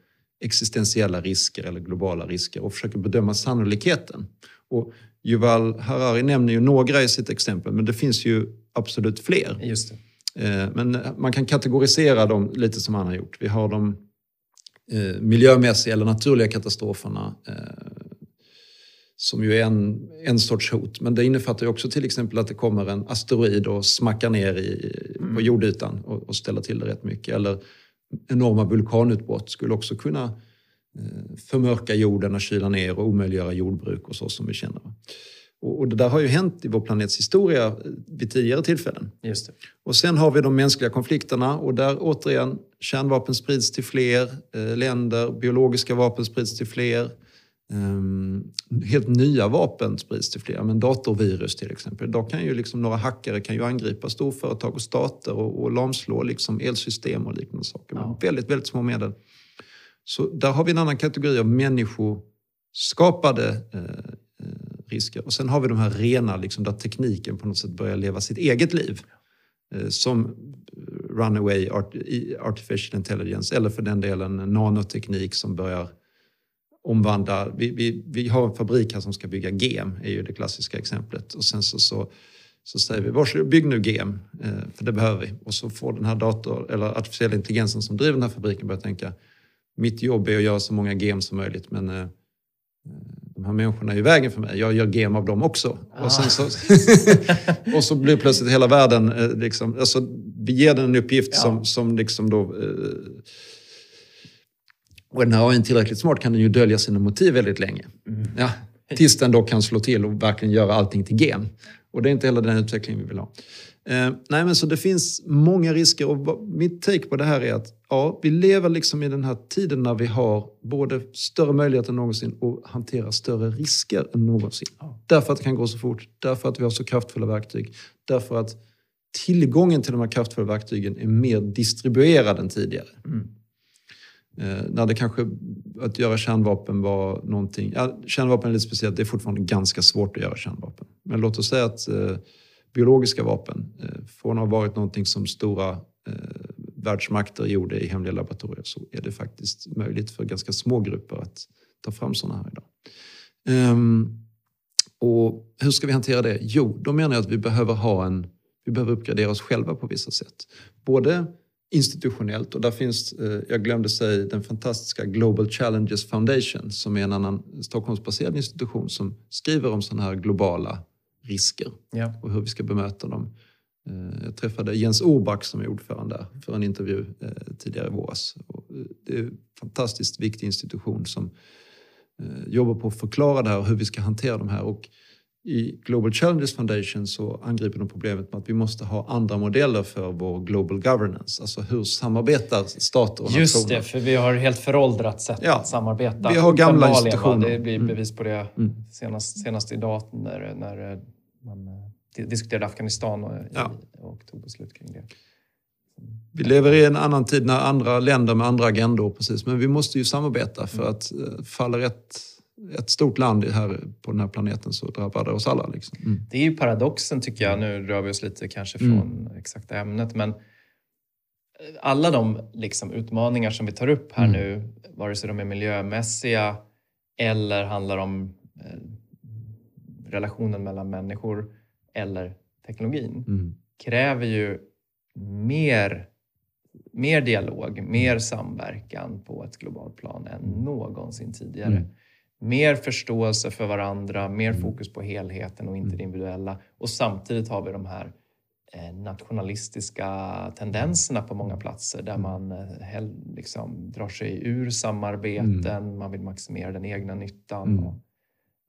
existentiella risker eller globala risker och försöker bedöma sannolikheten. Och Yuval Harari nämner ju några i sitt exempel, men det finns ju absolut fler. Just det. Eh, Men man kan kategorisera dem lite som han har gjort. Vi har de eh, miljömässiga eller naturliga katastroferna eh, som ju är en, en sorts hot. Men det innefattar ju också till exempel att det kommer en asteroid och smackar ner i, på jordytan och, och ställer till det rätt mycket. Eller enorma vulkanutbrott skulle också kunna eh, förmörka jorden och kyla ner och omöjliggöra jordbruk och så som vi känner. Och, det där har ju hänt i vår planets historia eh, vid tidigare tillfällen. Just det. Och sen har vi de mänskliga konflikterna och där återigen kärnvapen sprids till fler eh, länder, biologiska vapen sprids till fler. ehm, helt nya vapen sprids till fler, men datorvirus till exempel. Idag kan ju liksom några hackare kan ju angripa storföretag och stater och, och lamslå liksom elsystem och liknande saker med Ja. väldigt, väldigt små medel. Så där har vi en annan kategori av människoskapade eh, eh, risker. Och sen har vi de här rena, liksom, där tekniken på något sätt börjar leva sitt eget liv. Eh, som eh, runaway artificial intelligence eller för den delen nanoteknik som börjar omvandla. Vi, vi, vi har en fabrik här som ska bygga gem, är ju det klassiska exemplet. Och sen så, så, så säger vi, varsågod bygg nu gem, eh, för det behöver vi. Och så får den här dator, eller artificiella intelligensen som driver den här fabriken börja tänka, mitt jobb är att göra så många gem som möjligt, men de här människorna är i vägen för mig. Jag gör gem av dem också. Och, sen så, och så blir plötsligt hela världen... eh, Liksom, alltså, vi ger den en uppgift Ja. som, som liksom då... Eh, och när AI är tillräckligt smart kan den ju dölja sina motiv väldigt länge. Ja, tills den då kan slå till och verkligen göra allting till gem. Och det är inte heller den utveckling vi vill ha. Eh, nej, men så det finns många risker och mitt take på det här är att ja, vi lever liksom i den här tiden när vi har både större möjligheter än någonsin och hanterar större risker än någonsin. Därför att det kan gå så fort, därför att vi har så kraftfulla verktyg, därför att tillgången till de här kraftfulla verktygen är mer distribuerad än tidigare. Mm. Eh, när det kanske, att göra kärnvapen var någonting, ja, kärnvapen är lite speciellt, det är fortfarande ganska svårt att göra kärnvapen. Men låt oss säga att eh, biologiska vapen. Eh, från att ha varit någonting som stora eh, världsmakter gjorde i hemliga laboratorier så är det faktiskt möjligt för ganska små grupper att ta fram sådana här idag. Um, och hur ska vi hantera det? Jo, då menar jag att vi behöver ha en vi behöver uppgradera oss själva på vissa sätt. Både institutionellt och där finns, eh, jag glömde säga, den fantastiska Global Challenges Foundation som är en annan Stockholmsbaserad institution som skriver om sådana här globala risker ja. och hur vi ska bemöta dem. Eh, jag träffade Jens Orback som är ordförande där för en intervju eh, tidigare i våras. Det är en fantastiskt viktig institution som jobbar på att förklara det här och hur vi ska hantera de här. Och i Global Challenges Foundation så angriper de problemet med att vi måste ha andra modeller för vår global governance. Alltså hur samarbetar stater och Just nationer? Just det, för vi har helt föråldrat sätt ja, att samarbeta. Vi har gamla institutioner. Det blir mm. bevis på det mm. senast, senast idag när, när man eh, diskuterade Afghanistan och, ja. och tog beslut kring det. Vi lever i en annan tid när andra länder med andra agendor, precis. men vi måste ju samarbeta för mm. att eh, falla rätt ett stort land här på den här planeten så drabbar det oss alla. Liksom. Mm. Det är ju paradoxen tycker jag, nu rör vi oss lite kanske från mm. exakta ämnet, men alla de liksom, utmaningar som vi tar upp här mm. nu, vare sig de är miljömässiga eller handlar om eh, relationen mellan människor eller teknologin, mm. kräver ju mer, mer dialog, mer samverkan på ett globalt plan än mm. någonsin tidigare. Mm mer förståelse för varandra, mer mm. fokus på helheten och inte det mm. individuella. Och samtidigt har vi de här eh, nationalistiska tendenserna på många platser där mm. man eh, liksom drar sig ur samarbeten, mm. man vill maximera den egna nyttan. Mm.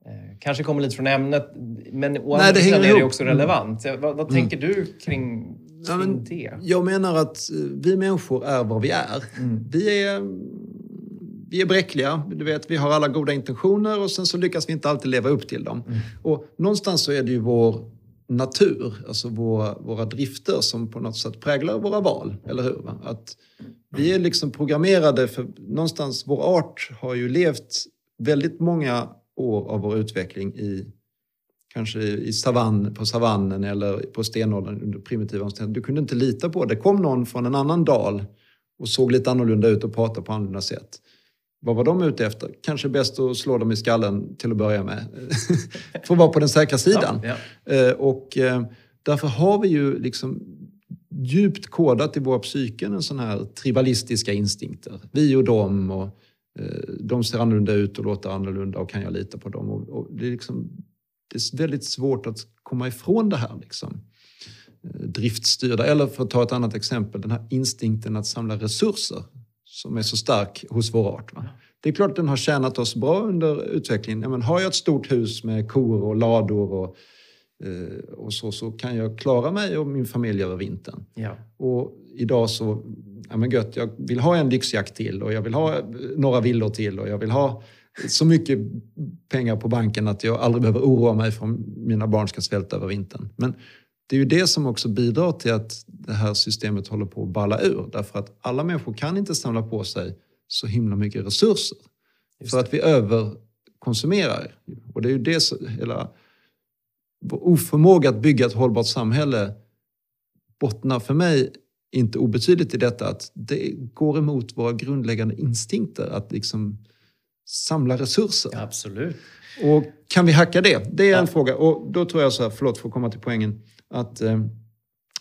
Eh, kanske kommer lite från ämnet, men å andra sidan är det också relevant. Mm. Vad, vad tänker du kring, ja, det? Jag menar att vi människor är vad vi är. Vi är vi är bräckliga, du vet, vi har alla goda intentioner och sen så lyckas vi inte alltid leva upp till dem. Mm. Och någonstans så är det ju vår natur, alltså våra, våra drifter som på något sätt präglar våra val, eller hur? Att vi är liksom programmerade för någonstans, vår art har ju levt väldigt många år av vår utveckling i kanske i savann, på savannen eller på stenåldern under primitiva omständigheter. Du kunde inte lita på det. kom någon från en annan dal och såg lite annorlunda ut och pratade på annorlunda sätt. Vad var de ute efter? Kanske bäst att slå dem i skallen till att börja med. För att vara på den säkra sidan. Ja, ja. Eh, och eh, därför har vi ju liksom djupt kodat i våra psyken en sån här tribalistiska instinkter. Vi och dem och de ser annorlunda ut och låter annorlunda och kan jag lita på dem? Och, och det, är liksom, det är väldigt svårt att komma ifrån det här. Liksom. Driftstyrda, eller för att ta ett annat exempel, den här instinkten att samla resurser som är så stark hos vår art. Va? Det är klart att den har tjänat oss bra under utvecklingen. Ja, men har jag ett stort hus med kor och lador och, eh, och så, så kan jag klara mig och min familj över vintern. Ja. Och idag så, ja men gött, jag vill ha en lyxjakt till och jag vill ha några villor till och jag vill ha så mycket pengar på banken att jag aldrig behöver oroa mig för om mina barn ska svälta över vintern. Men det är ju det som också bidrar till att det här systemet håller på att balla ur. Därför att alla människor kan inte samla på sig så himla mycket resurser. För att vi överkonsumerar. Och det är ju det som, hela vår oförmåga att bygga ett hållbart samhälle bottnar för mig inte obetydligt i detta att det går emot våra grundläggande instinkter att liksom samla resurser. Absolut. Och kan vi hacka det? Det är ja. en fråga. Och då tror jag så här, förlåt för att komma till poängen att eh,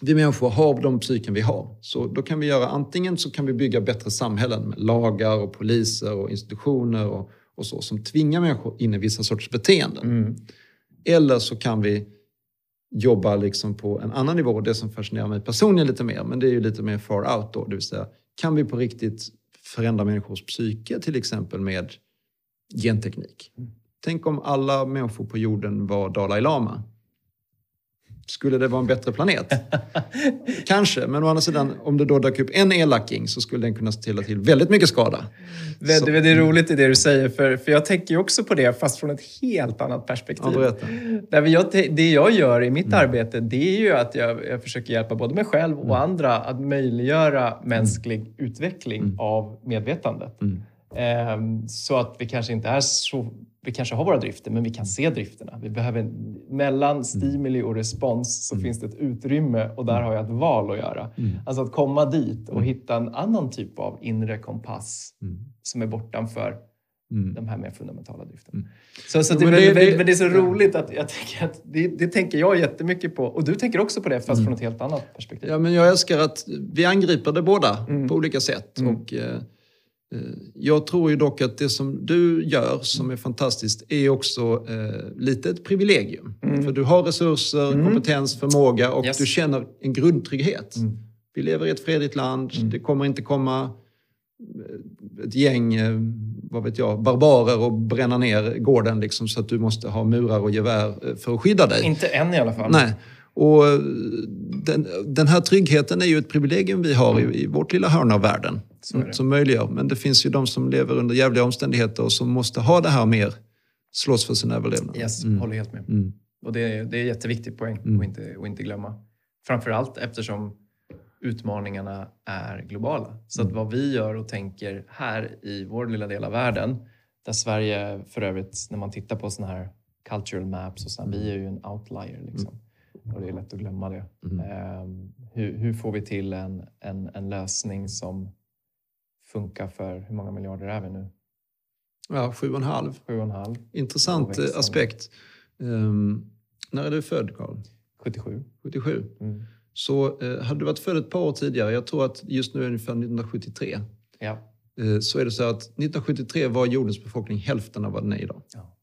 vi människor har de psyken vi har. Så då kan vi göra antingen så kan vi bygga bättre samhällen med lagar och poliser och institutioner och, och så som tvingar människor in i vissa sorts beteenden. Mm. Eller så kan vi jobba liksom på en annan nivå, det som fascinerar mig personligen lite mer, men det är ju lite mer far out då, det vill säga kan vi på riktigt förändra människors psyke till exempel med genteknik? Mm. Tänk om alla människor på jorden var Dalai Lama. Skulle det vara en bättre planet? Kanske, men å andra sidan, om det då dök upp en elaking så skulle den kunna ställa till väldigt mycket skada. Det, så. det är roligt i det du säger, för, för jag tänker ju också på det, fast från ett helt annat perspektiv. Ja, jag, det jag gör i mitt mm. arbete, det är ju att jag, jag försöker hjälpa både mig själv och mm. andra att möjliggöra mänsklig mm. utveckling mm. av medvetandet. Mm. Ehm, så att vi kanske inte är så... Vi kanske har våra drifter, men vi kan se drifterna. Vi behöver, mellan stimuli och respons så finns det ett utrymme och där har jag ett val att göra. Alltså att komma dit och hitta en annan typ av inre kompass som är bortanför de här mer fundamentala drifterna. Så, så det, men det- det, men det är så roligt att jag tänker att det, tänker jag jättemycket på. Och du tänker också på det fast från ett helt annat perspektiv. Ja, men jag älskar att vi angriper det båda Mm. på olika sätt. Och, eh, jag tror ju dock att det som du gör, som är fantastiskt, är också eh, lite ett privilegium. För du har resurser, kompetens, förmåga och Mm. Yes. Mm. du känner en grundtrygghet. Vi lever i ett fredligt land. Det kommer inte komma eh, ett gäng, eh, vad vet jag, barbarer och bränna ner gården liksom, så att du måste ha murar och gevär eh, för att skydda dig. Inte än i alla fall. Nej. Och eh, den, den här tryggheten är ju ett privilegium vi har i, i vårt lilla hörn av världen. Är det. Som möjliggör. Men det finns ju de som lever under jävliga omständigheter och som måste ha det här mer. Slåss för sin överlevnad. Yes, håller helt med. Mm. Och det är, det är en jätteviktig poäng att, inte, att inte glömma. Framförallt eftersom utmaningarna är globala. Så att vad vi gör och tänker här i vår lilla del av världen, där Sverige för övrigt, när man tittar på såna här cultural maps, och så här, vi är ju en outlier. Liksom. Och det är lätt att glömma det. Ehm, hur, hur får vi till en, en, en lösning som funkar för, hur många miljarder är vi nu? Ja, sju och en halv. Sju och en halv? Intressant aspekt. Ehm, när är du född, Karl? 77? 77. Mm. Så eh, hade du varit född ett par år tidigare, jag tror att just nu är det ungefär 1973. Ja. Eh, så är det så att 1973 var jordens befolkning hälften av vad den är idag. ja.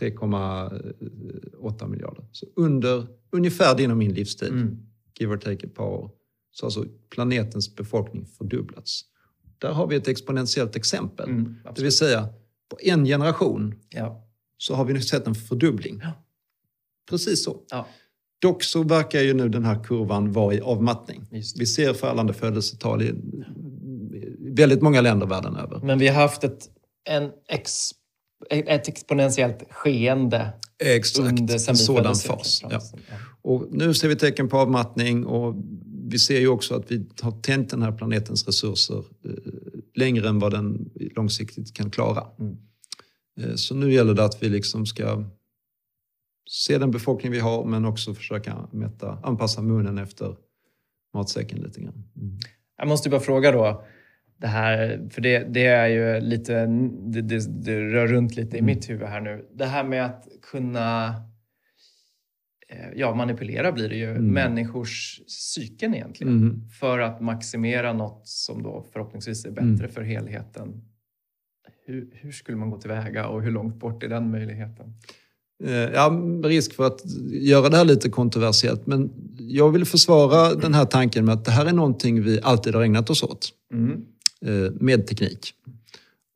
3,8 miljarder. Så under ungefär din och min livstid, Mm. give or take ett par år, så har alltså planetens befolkning fördubblats. Där har vi ett exponentiellt exempel. Mm, det vill säga, på en generation Ja. så har vi nu sett en fördubbling. Ja. Precis så. Ja. Dock så verkar ju nu den här kurvan vara i avmattning. Vi ser fallande födelsetal i väldigt många länder världen över. Men vi har haft ett, en ex, ett exponentiellt skeende Exakt, under en sådan fas. Ja. Och nu ser vi tecken på avmattning och vi ser ju också att vi har tänt den här planetens resurser eh, längre än vad den långsiktigt kan klara. Mm. Eh, så nu gäller det att vi liksom ska se den befolkning vi har men också försöka mätta, anpassa munnen efter matsäcken lite grann. Mm. Jag måste bara fråga då, det här, för det, det är ju lite, det, det, det rör runt lite i mitt huvud här nu. Det här med att kunna ja, manipulera blir det ju, människors psyken egentligen. Mm. För att maximera något som då förhoppningsvis är bättre för helheten. Hur, hur skulle man gå tillväga och hur långt bort är den möjligheten? Eh, Ja, risk för att göra det här lite kontroversiellt, men jag vill försvara den här tanken med att det här är någonting vi alltid har ägnat oss åt. Mm. eh, med teknik.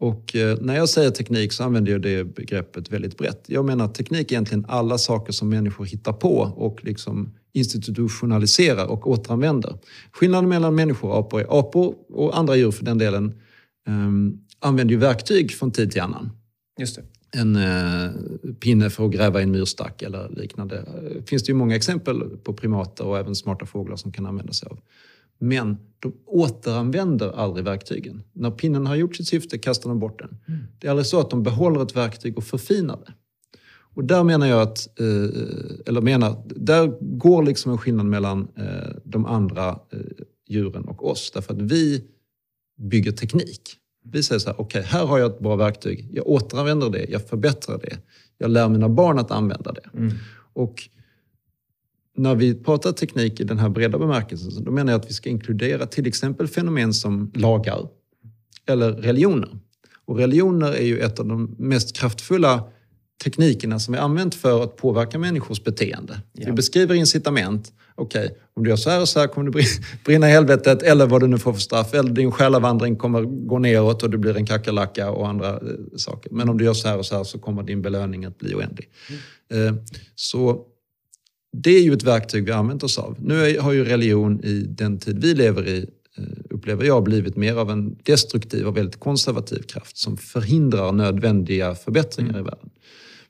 Och eh, när jag säger teknik så använder jag det begreppet väldigt brett. Jag menar att teknik är egentligen alla saker som människor hittar på och liksom institutionaliserar och återanvänder. Skillnaden mellan människor och apor är apor och andra djur för den delen ehm, använder ju verktyg från tid till annan. Just det. En eh, pinne för att gräva i en myrstack eller liknande. Finns det ju många exempel på primater och även smarta fåglar som kan använda sig av. Men de återanvänder aldrig verktygen. När pinnen har gjort sitt syfte kastar de bort den. Det är aldrig så att de behåller ett verktyg och förfinar det. Och där menar jag att, eh, eller menar, där går liksom en skillnad mellan eh, de andra eh, djuren och oss. Därför att vi bygger teknik. Vi säger så här, okej, här har jag ett bra verktyg. Jag återanvänder det, jag förbättrar det. Jag lär mina barn att använda det. Mm. Och när vi pratar teknik i den här breda bemärkelsen, då menar jag att vi ska inkludera till exempel fenomen som lagar eller religioner. Och religioner är ju ett av de mest kraftfulla teknikerna som vi använt för att påverka människors beteende. Ja. Vi beskriver incitament. Okej, om du gör så här och så här kommer du brin- brinna i helvetet eller vad du nu får för straff. Eller din själavandring kommer gå neråt och du blir en kackerlacka och andra eh, saker. Men om du gör så här och så här så kommer din belöning att bli oändlig. Eh, så det är ju ett verktyg vi använt oss av. Nu har ju religion i den tid vi lever i, eh, upplever jag, blivit mer av en destruktiv och väldigt konservativ kraft som förhindrar nödvändiga förbättringar i världen.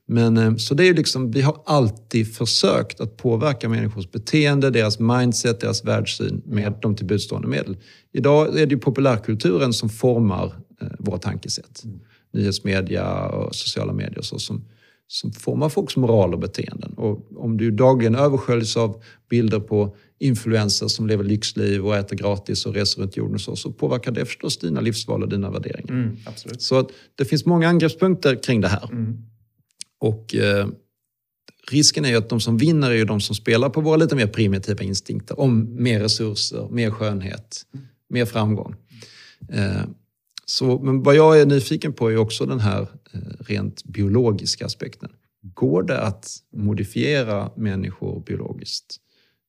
Men, eh, så det är ju liksom, vi har alltid försökt att påverka människors beteende, deras mindset, deras världssyn med de tillbudstående medel. Idag är det ju populärkulturen som formar eh, våra tankesätt. Mm. Nyhetsmedia och sociala medier och så, som, som formar folks moral och beteenden. Och om du dagligen översköljs av bilder på influencers som lever lyxliv och äter gratis och reser runt jorden och så, så påverkar det förstås dina livsval och dina värderingar. Mm, så det finns många angreppspunkter kring det här. Mm. Och eh, risken är ju att de som vinner är ju de som spelar på våra lite mer primitiva instinkter om mer resurser, mer skönhet, mm. mer framgång. Eh, så, men vad jag är nyfiken på är också den här eh, rent biologiska aspekten. Går det att modifiera människor biologiskt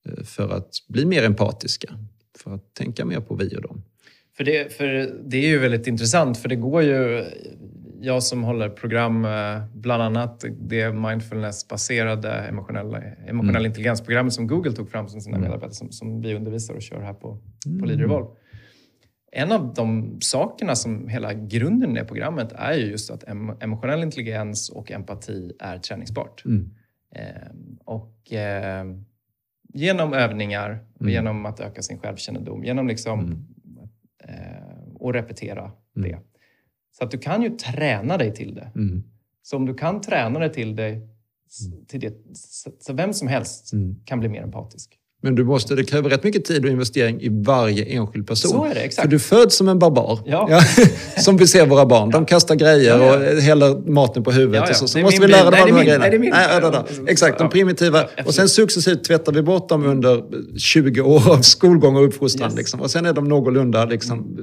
eh, för att bli mer empatiska? För att tänka mer på vi och dem? För det, för det är ju väldigt intressant för det går ju... Jag som håller program, eh, bland annat det mindfulness-baserade emotionella, emotionella mm. intelligensprogrammet som Google tog fram som sina mm. medarbetare som, som vi undervisar och kör här på, på mm. Leader Evolve en av de sakerna som hela grunden i det programmet är ju just att emotionell intelligens och empati är träningsbart. Mm. Eh, och eh, genom övningar och mm. genom att öka sin självkännedom, genom liksom mm. eh, att repetera mm. det. Så att du kan ju träna dig till det. Mm. Så om du kan träna dig till, dig, mm. till det, så vem som helst kan bli mer empatisk. Men du måste, det kräver rätt mycket tid och investering i varje enskild person. Så är det, exakt. För du föds som en barbar. Ja. ja som vi ser våra barn. De kastar grejer ja, ja. och häller maten på huvudet. Och så så måste vi lära dem alla de här grejerna. Nej, det är min. Exakt, de primitiva. Och sen successivt tvättar vi bort dem under 20 år av skolgång och uppfostran. Yes. Liksom. Och sen är de någorlunda liksom,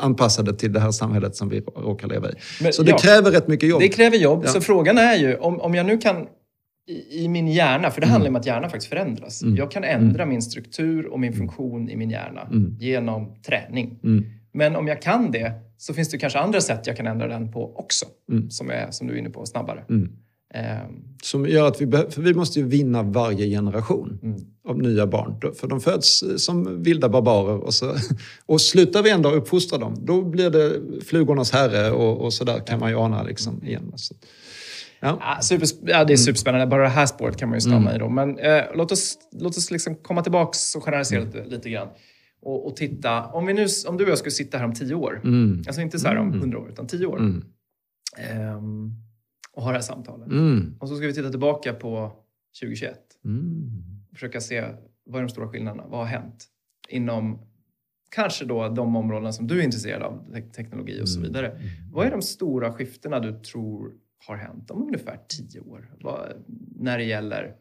anpassade till det här samhället som vi råkar leva i. Men, så det kräver rätt mycket jobb. Det kräver jobb. Så frågan är ju, om, om jag nu kan i, min hjärna, för det handlar mm. om att hjärnan faktiskt förändras. Mm. Jag kan ändra mm. min struktur och min funktion i min hjärna mm. genom träning. Mm. Men om jag kan det så finns det kanske andra sätt jag kan ändra den på också, mm. som, är, som du är inne på, snabbare. Um. Som gör att vi, för vi måste ju vinna varje generation av nya barn. För de föds som vilda barbarer och, så, och slutar vi ändå uppfostra dem, då blir det flugornas herre och, och så där kan man ju ana liksom igen. Så. Ja. Ja, super, ja, det är mm. superspännande. Bara det här spåret kan man ju stanna mm. i då. Men eh, låt oss, låt oss liksom komma tillbaka och generalisera mm. lite, lite grann. Och, och, titta. Om, vi nu, om du och jag skulle sitta här om tio år. Mm. Alltså inte så här om mm. hundra år, utan tio år. Um, och ha det här samtalet. Och så ska vi titta tillbaka på 2021. Försöka se vad är de stora skillnaderna? Vad har hänt? Inom kanske då de områden som du är intresserad av, teknologi och så vidare. Vad är de stora skiftena du tror har hänt om ungefär tio år vad, när det gäller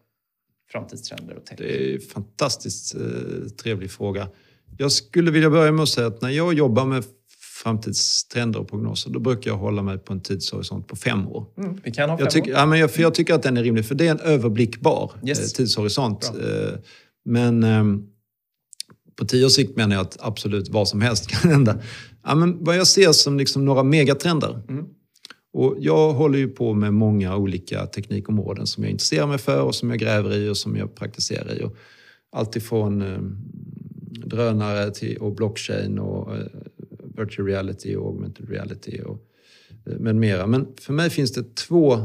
framtidstrender och tech? Det är en fantastiskt eh, trevlig fråga. Jag skulle vilja börja med att säga att när jag jobbar med framtidstrender och prognoser, då brukar jag hålla mig på en tidshorisont på fem år. Mm, vi kan ha fem jag tycker, år. Ja, men jag, för jag tycker att den är rimlig, för det är en överblickbar yes. eh, tidshorisont. Eh, men eh, på tio års sikt menar jag att absolut vad som helst kan hända. Ja, men vad jag ser som liksom några megatrender, mm. Och jag håller ju på med många olika teknikområden som jag intresserar mig för och som jag gräver i och som jag praktiserar i. Och allt ifrån eh, drönare till, och blockchain och eh, virtual reality och augmented reality och eh, med mera. Men för mig finns det två eh,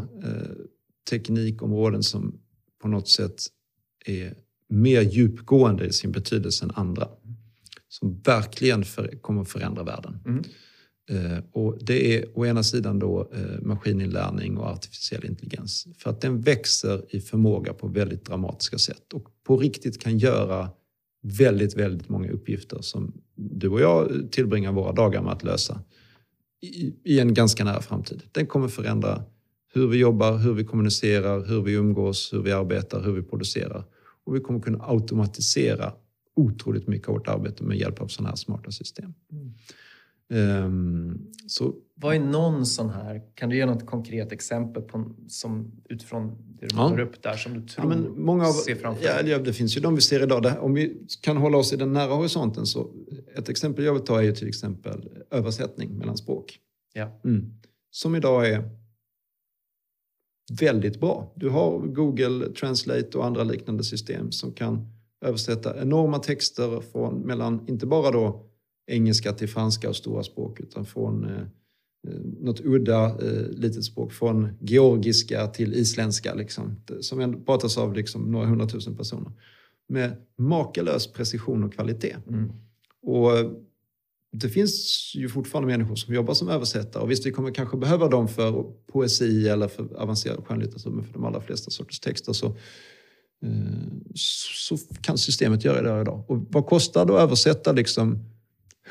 teknikområden som på något sätt är mer djupgående i sin betydelse än andra. Som verkligen för, kommer förändra världen. Mm. Eh, och det är å ena sidan då eh, maskininlärning och artificiell intelligens. För att den växer i förmåga på väldigt dramatiska sätt och på riktigt kan göra väldigt, väldigt många uppgifter som du och jag eh, tillbringar våra dagar med att lösa i, en ganska nära framtid. Den kommer förändra hur vi jobbar, hur vi kommunicerar, hur vi umgås, hur vi arbetar, hur vi producerar. Och vi kommer kunna automatisera otroligt mycket av vårt arbete med hjälp av sådana här smarta system. Mm. Um, så, Vad är någon sån här, kan du ge något konkret exempel på, som, utifrån det du målar upp där som du tror ja, men många av, ser framför dig? Ja, det finns ju de vi ser idag. Där, om vi kan hålla oss i den nära horisonten så ett exempel jag vill ta är ju till exempel översättning mellan språk. Ja. Mm. Som idag är väldigt bra. Du har Google Translate och andra liknande system som kan översätta enorma texter från mellan, inte bara då engelska till franska och stora språk utan från eh, eh, något udda eh, litet språk. Från georgiska till isländska liksom, som pratas av liksom, några hundratusen personer. Med makalös precision och kvalitet. Mm. Och det finns ju fortfarande människor som jobbar som översättare och visst, vi kommer kanske behöva dem för poesi eller för avancerad skönlitteratur, men för de allra flesta sorters texter så, eh, så kan systemet göra det idag. Och vad kostar det att översätta liksom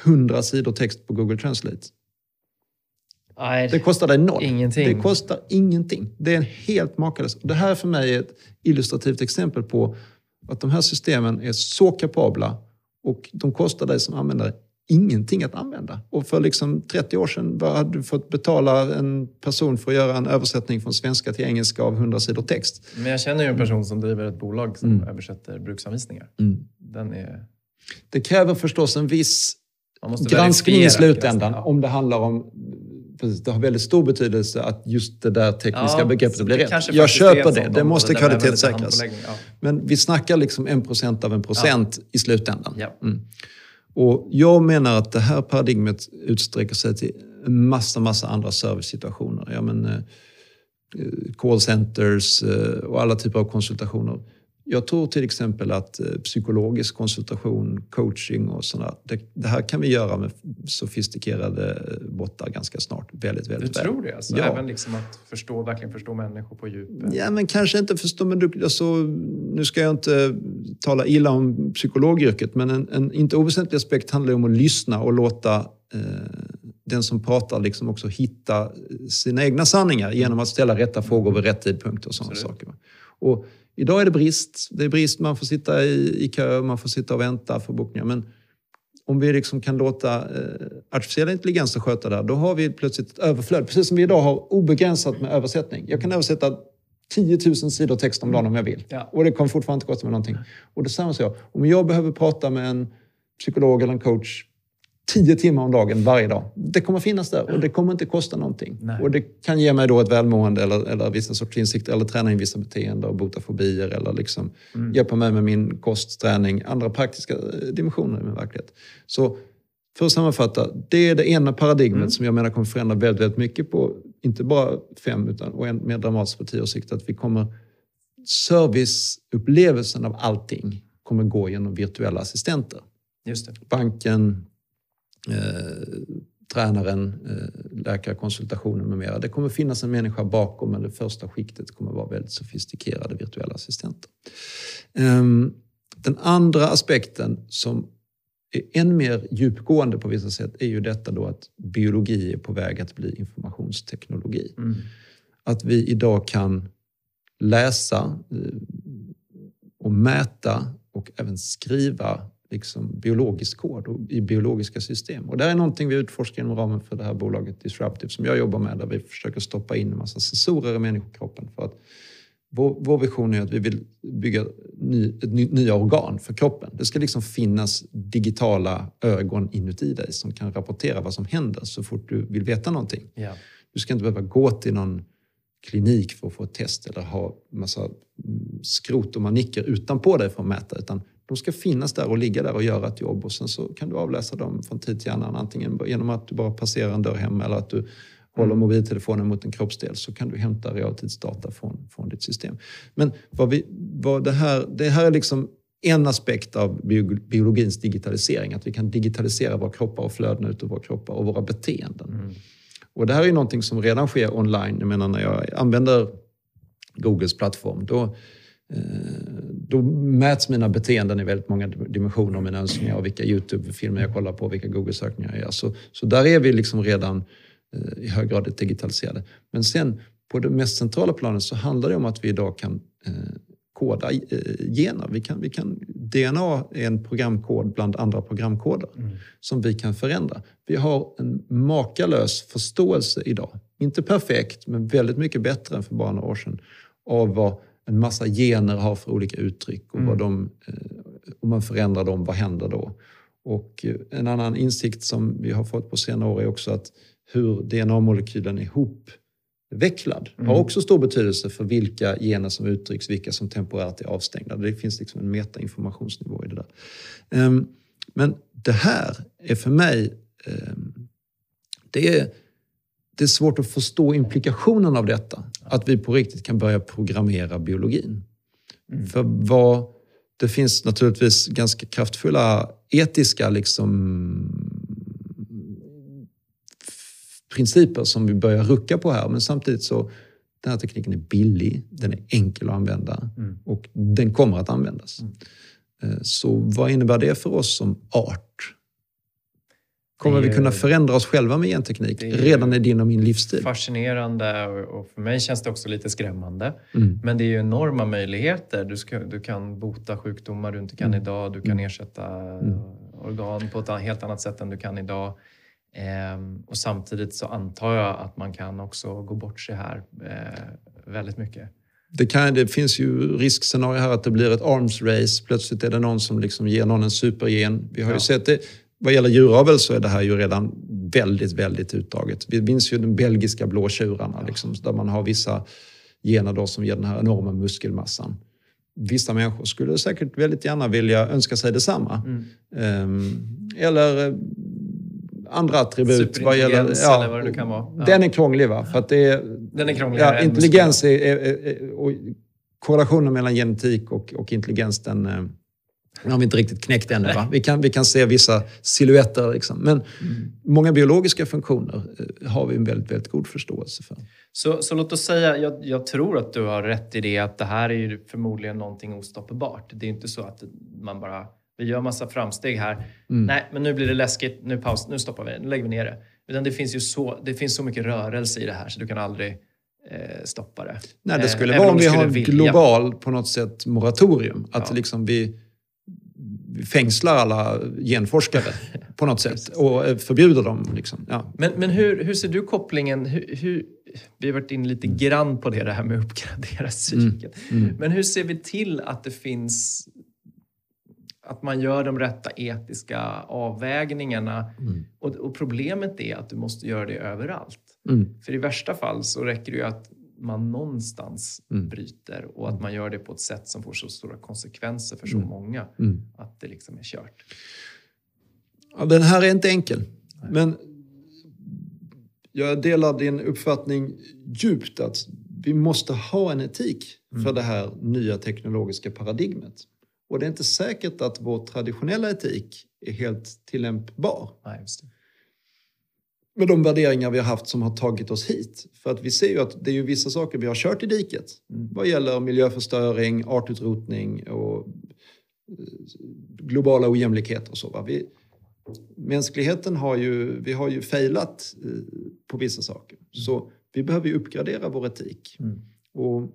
100 sidor text på Google Translate? Nej, Det kostar dig noll. Ingenting. Det kostar ingenting. Det är en helt makalöst. Det här för mig är ett illustrativt exempel på att de här systemen är så kapabla och de kostar dig som användare ingenting att använda. Och för liksom 30 år sedan hade du fått betala en person för att göra en översättning från svenska till engelska av 100 sidor text. Men jag känner ju en person som driver ett bolag som Mm. översätter bruksanvisningar. Den är... Det kräver förstås en viss granskning i slutändan ja. om det handlar om precis, det har väldigt stor betydelse att just det där tekniska Ja, begreppet blir rätt. Jag köper det. Det måste kvalitetssäkras. Ja. Men vi snackar liksom en procent av en procent i slutändan. Ja. Mm. Och jag menar att det här paradigmet utsträcker sig till en massa, massa andra servicesituationer. Ja, men, eh, callcenters eh, och alla typer av konsultationer. Jag tror till exempel att eh, psykologisk konsultation, coaching och sådär, det, det här kan vi göra med sofistikerade eh, bottar ganska snart. Väldigt, Du väldigt väl. tror det? Alltså, Ja. Även liksom att förstå, verkligen förstå människor på djupet? Ja, men kanske inte förstå, men du, alltså, nu ska jag inte tala illa om psykologyrket, men en, en inte oväsentlig aspekt handlar om att lyssna och låta eh, den som pratar liksom också hitta sina egna sanningar genom att ställa rätta frågor vid rätt tidpunkt och sådana Absolut. saker. Och idag är det brist. Det är brist, man får sitta i, i kö, man får sitta och vänta för bokningar. Men om vi liksom kan låta eh, artificiell intelligens sköta det här, då har vi plötsligt ett överflöd. Precis som vi idag har obegränsat med översättning. Jag kan översätta 10 000 sidor text om dagen om jag vill. Ja. Och det kommer fortfarande inte kosta mig någonting. Och detsamma så jag. Om jag behöver prata med en psykolog eller en coach 10 timmar om dagen varje dag. Det kommer finnas där och det kommer inte kosta någonting. Nej. Och det kan ge mig då ett välmående eller, eller vissa sorters insikter eller träna in vissa beteenden och bota fobier eller liksom hjälpa mig med min kostträning, andra praktiska eh, dimensioner i min verklighet. Så för att sammanfatta, det är det ena paradigmet som jag menar kommer förändra väldigt, väldigt mycket på, inte bara fem utan och en, mer dramatiskt på tio års sikt, att vi kommer serviceupplevelsen av allting kommer gå genom virtuella assistenter Just det. banken, tränaren, eh, läkarkonsultationen med mera. Det kommer finnas en människa bakom men det första skiktet kommer vara väldigt sofistikerade virtuella assistenter. Ehm, den andra aspekten som är än mer djupgående på vissa sätt är ju detta då att biologi är på väg att bli informationsteknologi. Mm. Att vi idag kan läsa eh, och mäta och även skriva liksom biologisk kod och i biologiska system. Och det är någonting vi utforskar inom ramen för det här bolaget Disruptive som jag jobbar med där vi försöker stoppa in en massa sensorer i människokroppen. För att vår, vår vision är att vi vill bygga ny, ny, nya organ för kroppen. Det ska liksom finnas digitala ögon inuti dig som kan rapportera vad som händer så fort du vill veta någonting. Ja. Du ska inte behöva gå till någon klinik för att få ett test eller ha massa mm, skrot och manicker utanpå dig för att mäta. Utan de ska finnas där och ligga där och göra ett jobb och sen så kan du avläsa dem från tid till annan. Antingen genom att du bara passerar en dörr hemma eller att du håller mobiltelefonen mot en kroppsdel så kan du hämta realtidsdata från, från ditt system. Men vad vi, vad det, här, det här är liksom en aspekt av bio- biologins digitalisering. Att vi kan digitalisera våra kroppar och flödena ut ur våra kroppar och våra beteenden. Och det här är någonting som redan sker online. Jag menar när jag använder Googles plattform, då, då mäts mina beteenden i väldigt många dimensioner, mina önskningar och vilka YouTube-filmer jag kollar på, vilka Google-sökningar jag gör. Så, så där är vi liksom redan eh, i hög grad digitaliserade. Men sen på det mest centrala planet så handlar det om att vi idag kan eh, koda eh, gener. Vi kan, vi kan, DNA är en programkod bland andra programkoder som vi kan förändra. Vi har en makalös förståelse idag. Inte perfekt, men väldigt mycket bättre än för bara några år sedan av vad en massa gener har för olika uttryck och vad de, eh, om man förändrar dem, vad händer då? Och eh, en annan insikt som vi har fått på senare år är också att hur DNA-molekylen är ihopvecklad har också stor betydelse för vilka gener som uttrycks, vilka som temporärt är avstängda. Det finns liksom en metainformationsnivå i det där. Ehm, Men det här är för mig, ehm, det är, det är svårt att förstå implikationen av detta. Att vi på riktigt kan börja programmera biologin. För vad, det finns naturligtvis ganska kraftfulla etiska liksom, principer som vi börjar rucka på här. Men samtidigt så den här tekniken är billig, den är enkel att använda Mm. och den kommer att användas. Mm. Eh, Så vad innebär det för oss som art? Kommer vi kunna ju- förändra oss själva med genteknik ju- redan i din och min livstid? Fascinerande och för mig känns det också lite skrämmande. Mm. Men det är ju enorma möjligheter. Du, ska, du kan bota sjukdomar du inte kan Mm. idag. Du kan ersätta Mm. organ på ett helt annat sätt än du kan idag. Ehm, och samtidigt så antar jag att man kan också gå bort sig här eh, väldigt mycket. Det, kan, det finns ju riskscenarier här att det blir ett arms race. Plötsligt är det någon som liksom ger någon en supergen. Vi har ju Ja. sett det. Vad gäller djuravel så är det här ju redan väldigt, väldigt utdraget. Vi minns ju de belgiska blåtjurarna liksom, där man har vissa gener då som ger den här enorma muskelmassan. Vissa människor skulle säkert väldigt gärna vilja önska sig detsamma. Mm. Ehm, eller eh, andra attribut. Superintelligens eller vad det nu kan vara. Ja. Den är krånglig va? För att det är, Den är krångligare ja, intelligens är, är, är, är, och korrelationen mellan genetik och, och intelligens den, eh, den har vi inte riktigt knäckt ännu. Vi, kan, vi kan se vissa silhuetter. Liksom. Men Mm. många biologiska funktioner eh, har vi en väldigt, väldigt god förståelse för. Så, så låt oss säga, jag, jag tror att du har rätt i det att det här är förmodligen någonting ostoppbart. Det är inte så att man bara, vi gör massa framsteg här. Mm. Nej, men nu blir det läskigt, nu paus, nu stoppar vi, nu lägger vi ner det. Utan det finns ju så, det finns så mycket rörelse i det här så du kan aldrig eh, stoppa det. Nej, det Eh, skulle även vara om vi har en global på något sätt moratorium. Att Ja. liksom vi fängslar alla genforskare på något sätt och eh, förbjuder dem. Liksom. Ja. Men, men hur, hur ser du kopplingen? Hur, hur, vi har varit inne lite grann på det, det här med att uppgradera psyket. Mm. Men hur ser vi till att det finns att man gör de rätta etiska avvägningarna? Mm. Och, och problemet är att du måste göra det överallt. Mm. För i värsta fall så räcker det ju att man någonstans Mm. bryter och att man gör det på ett sätt som får så stora konsekvenser för så Mm. många Mm. att det liksom är kört. Ja, den här är inte enkel. Men jag delar din uppfattning djupt att vi måste ha en etik för Mm. det här nya teknologiska paradigmet. Och det är inte säkert att vår traditionella etik är helt tillämpbar Nej. Med de värderingar vi har haft som har tagit oss hit. För att vi ser ju att det är ju vissa saker vi har kört i diket Mm. vad gäller miljöförstöring, artutrotning och eh, globala ojämlikheter och så. Va? Vi, mänskligheten har ju, vi har ju failat eh, på vissa saker. Så vi behöver ju uppgradera vår etik. Mm. Och,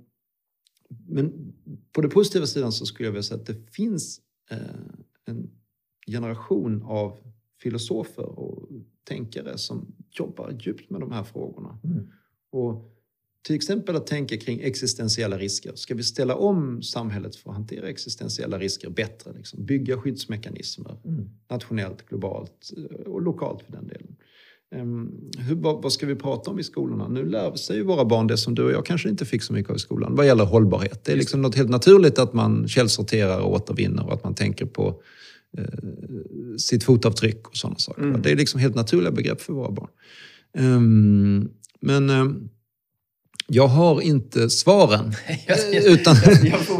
men på den positiva sidan så skulle jag vilja säga att det finns eh, en generation av filosofer och tänkare som jobbar djupt med de här frågorna. Mm. Och till exempel att tänka kring existentiella risker. Ska vi ställa om samhället för att hantera existentiella risker bättre? Liksom? Bygga skyddsmekanismer Mm. nationellt, globalt eh, och lokalt för den delen. Ehm, Hur, vad, ska vi prata om i skolorna? Nu lär sig ju våra barn det som du och jag kanske inte fick så mycket av i skolan vad gäller hållbarhet. Det är liksom något helt naturligt att man källsorterar och återvinner och att man tänker på sitt fotavtryck och sådana saker. Mm. Det är liksom helt naturliga begrepp för våra barn. Ehm, men ehm, jag har inte svaren. Jag, jag, Utan-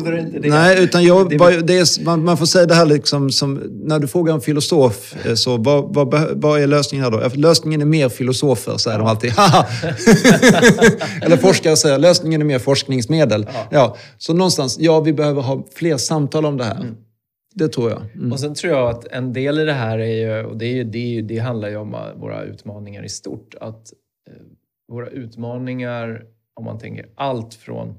jag, inte det. Nej, utan jag, Det- bara- det är, man, man får säga det här liksom som, när du frågar en filosof, eh, så vad, vad, vad är lösningen här då? Ja, Lösningen är mer filosofer, säger de alltid. Eller forskare säger, lösningen är mer forskningsmedel. Ja. Ja. så någonstans, ja vi behöver ha fler samtal om det här. Det tror jag. Mm. Och sen tror jag att en del i det här är ju, och det, är, det, är, det handlar ju om våra utmaningar i stort, att eh, våra utmaningar, om man tänker allt från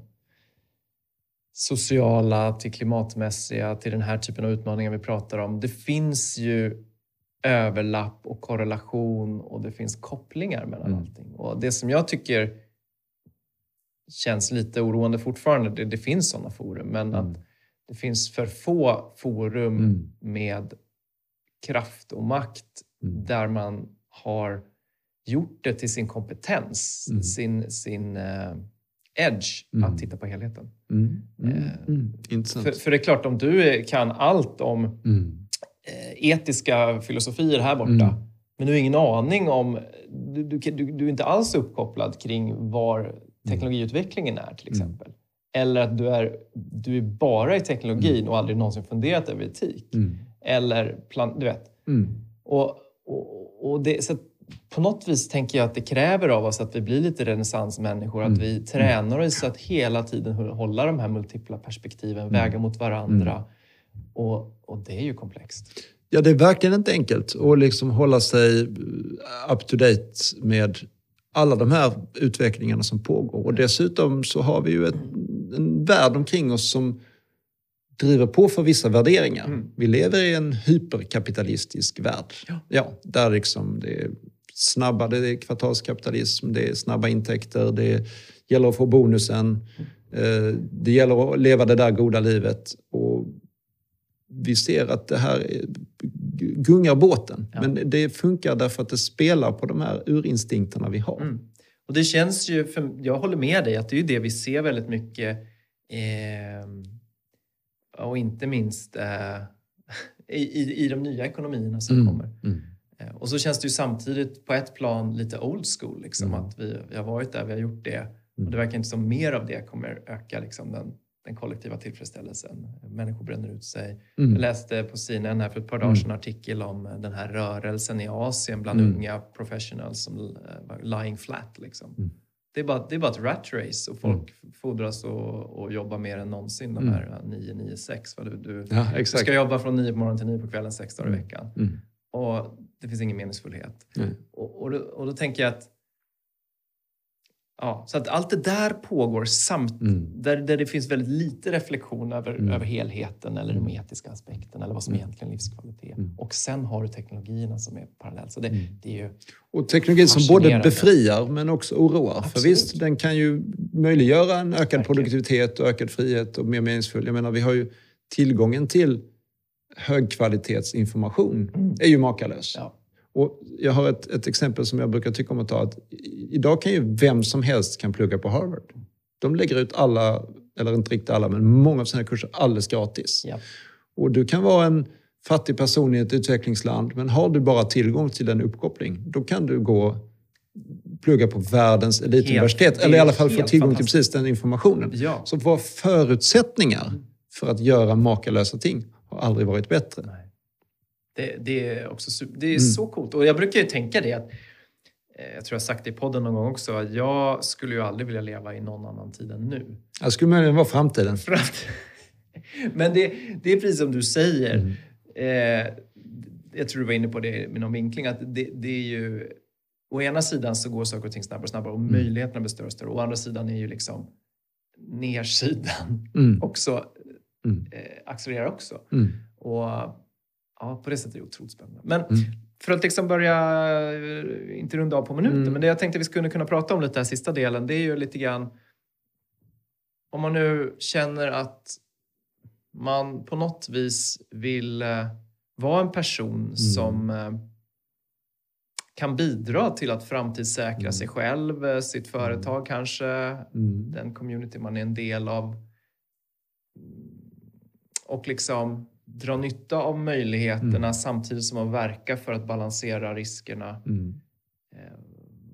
sociala till klimatmässiga till den här typen av utmaningar vi pratar om. Det finns ju överlapp och korrelation och det finns kopplingar mellan Mm. allting. Och det som jag tycker känns lite oroande fortfarande, det, det finns sådana forum, men Mm. att det finns för få forum Mm. med kraft och makt Mm. där man har gjort det till sin kompetens, Mm. sin, sin eh, edge Mm. att titta på helheten. Mm. Mm. Mm. Intressant. För, för det är klart, om du kan allt om Mm. eh, etiska filosofier här borta, Mm. men du har ingen aning om... Du, du, du, du är inte alls uppkopplad kring var teknologiutvecklingen är till Mm. exempel. Eller att du är, du är bara i teknologin och aldrig någonsin funderat över etik. Mm. Eller, plan, du vet. Mm. Och, och, och det, så på något vis tänker jag att det kräver av oss att vi blir lite renässansmänniskor. Mm. Att vi tränar oss att hela tiden hålla de här multipla perspektiven, mm. väga mot varandra. Mm. Och, och det är ju komplext. Ja, det är verkligen inte enkelt att liksom hålla sig up to date med alla de här utvecklingarna som pågår. Och dessutom så har vi ju ett, en värld omkring oss som driver på för vissa värderingar. Mm. Vi lever i en hyperkapitalistisk värld. Ja. ja där liksom det är snabba, det är kvartalskapitalism, det är snabba intäkter, det gäller att få bonusen. Mm. Det gäller att leva det där goda livet. Och vi ser att det här gungar båten. Ja. Men det funkar därför att det spelar på de här urinstinkterna vi har. Mm. Och det känns ju, för, jag håller med dig, att det är det vi ser väldigt mycket. Eh, och inte minst eh, i, i de nya ekonomierna som mm. kommer. Mm. Eh, och så känns det ju samtidigt på ett plan lite old school. Liksom, mm. Att vi, vi har varit där, vi har gjort det. Och mm. det verkar inte som mer av det kommer öka liksom, den, den kollektiva tillfredsställelsen. Människor bränner ut sig. Mm. Jag läste på CNN här för ett par dagar sedan en artikel om den här rörelsen i Asien bland mm. unga professionals som uh, lying flat. Liksom. Mm. Det, är bara, det är bara ett rat race och folk mm. fordras att, jobba mer än någonsin de här 9-9-6. Du, du, ja, du ska jobba från 9 på morgonen till 9 på kvällen sex dagar i mm. veckan. Mm. Och det finns ingen meningsfullhet. Och, och, då, och då tänker jag att Ja, så att allt det där pågår samt mm. där, där det finns väldigt lite reflektion över, mm. över helheten eller de mm. etiska aspekterna eller vad som mm. egentligen är livskvalitet. Mm. Och sen har du teknologierna som är parallellt. Så det, mm. det är ju och teknologin som både befriar men också oroar. Absolut. För visst, den kan ju möjliggöra en ökad Verkligen. produktivitet och ökad frihet och mer meningsfull. Jag menar, vi har ju tillgången till högkvalitetsinformation mm. är ju makalös. Ja. Och jag har ett, ett, exempel som jag brukar tycka om att ta. Att idag kan ju vem som helst kan plugga på Harvard. De lägger ut alla, eller inte riktigt alla, men många av sina kurser alldeles gratis. Ja. Och du kan vara en fattig person i ett utvecklingsland, men har du bara tillgång till en uppkoppling, då kan du gå plugga på världens elituniversitet. Eller i alla fall få tillgång till precis den informationen. Ja. Så våra förutsättningar för att göra makalösa ting har aldrig varit bättre. Nej. Det, det är, också, det är mm. så coolt. Och jag brukar ju tänka det att eh, jag tror jag sagt det i podden någon gång också, att jag skulle ju aldrig vilja leva i någon annan tid än nu. Jag skulle möjligen vara framtiden. Men det, det är precis som du säger. Mm. Eh, jag tror du var inne på det med någon vinkling, att det, det, är ju... Å ena sidan så går saker och ting snabbare och snabbare och mm. möjligheterna blir större och större. Å andra sidan är ju liksom nersidan mm. också, mm. eh, accelererar också. Mm. Och ja, på det sättet är det otroligt spännande. Men mm. för att liksom börja, eh, inte runda av på minuten, mm. men det jag tänkte vi skulle kunna prata om lite den sista delen, det är ju lite grann om man nu känner att man på något vis vill eh, vara en person mm. som eh, kan bidra till att framtidssäkra mm. sig själv, sitt företag mm. kanske, mm. den community man är en del av. Och liksom dra nytta av möjligheterna mm. samtidigt som man verkar för att balansera riskerna. Mm. Eh,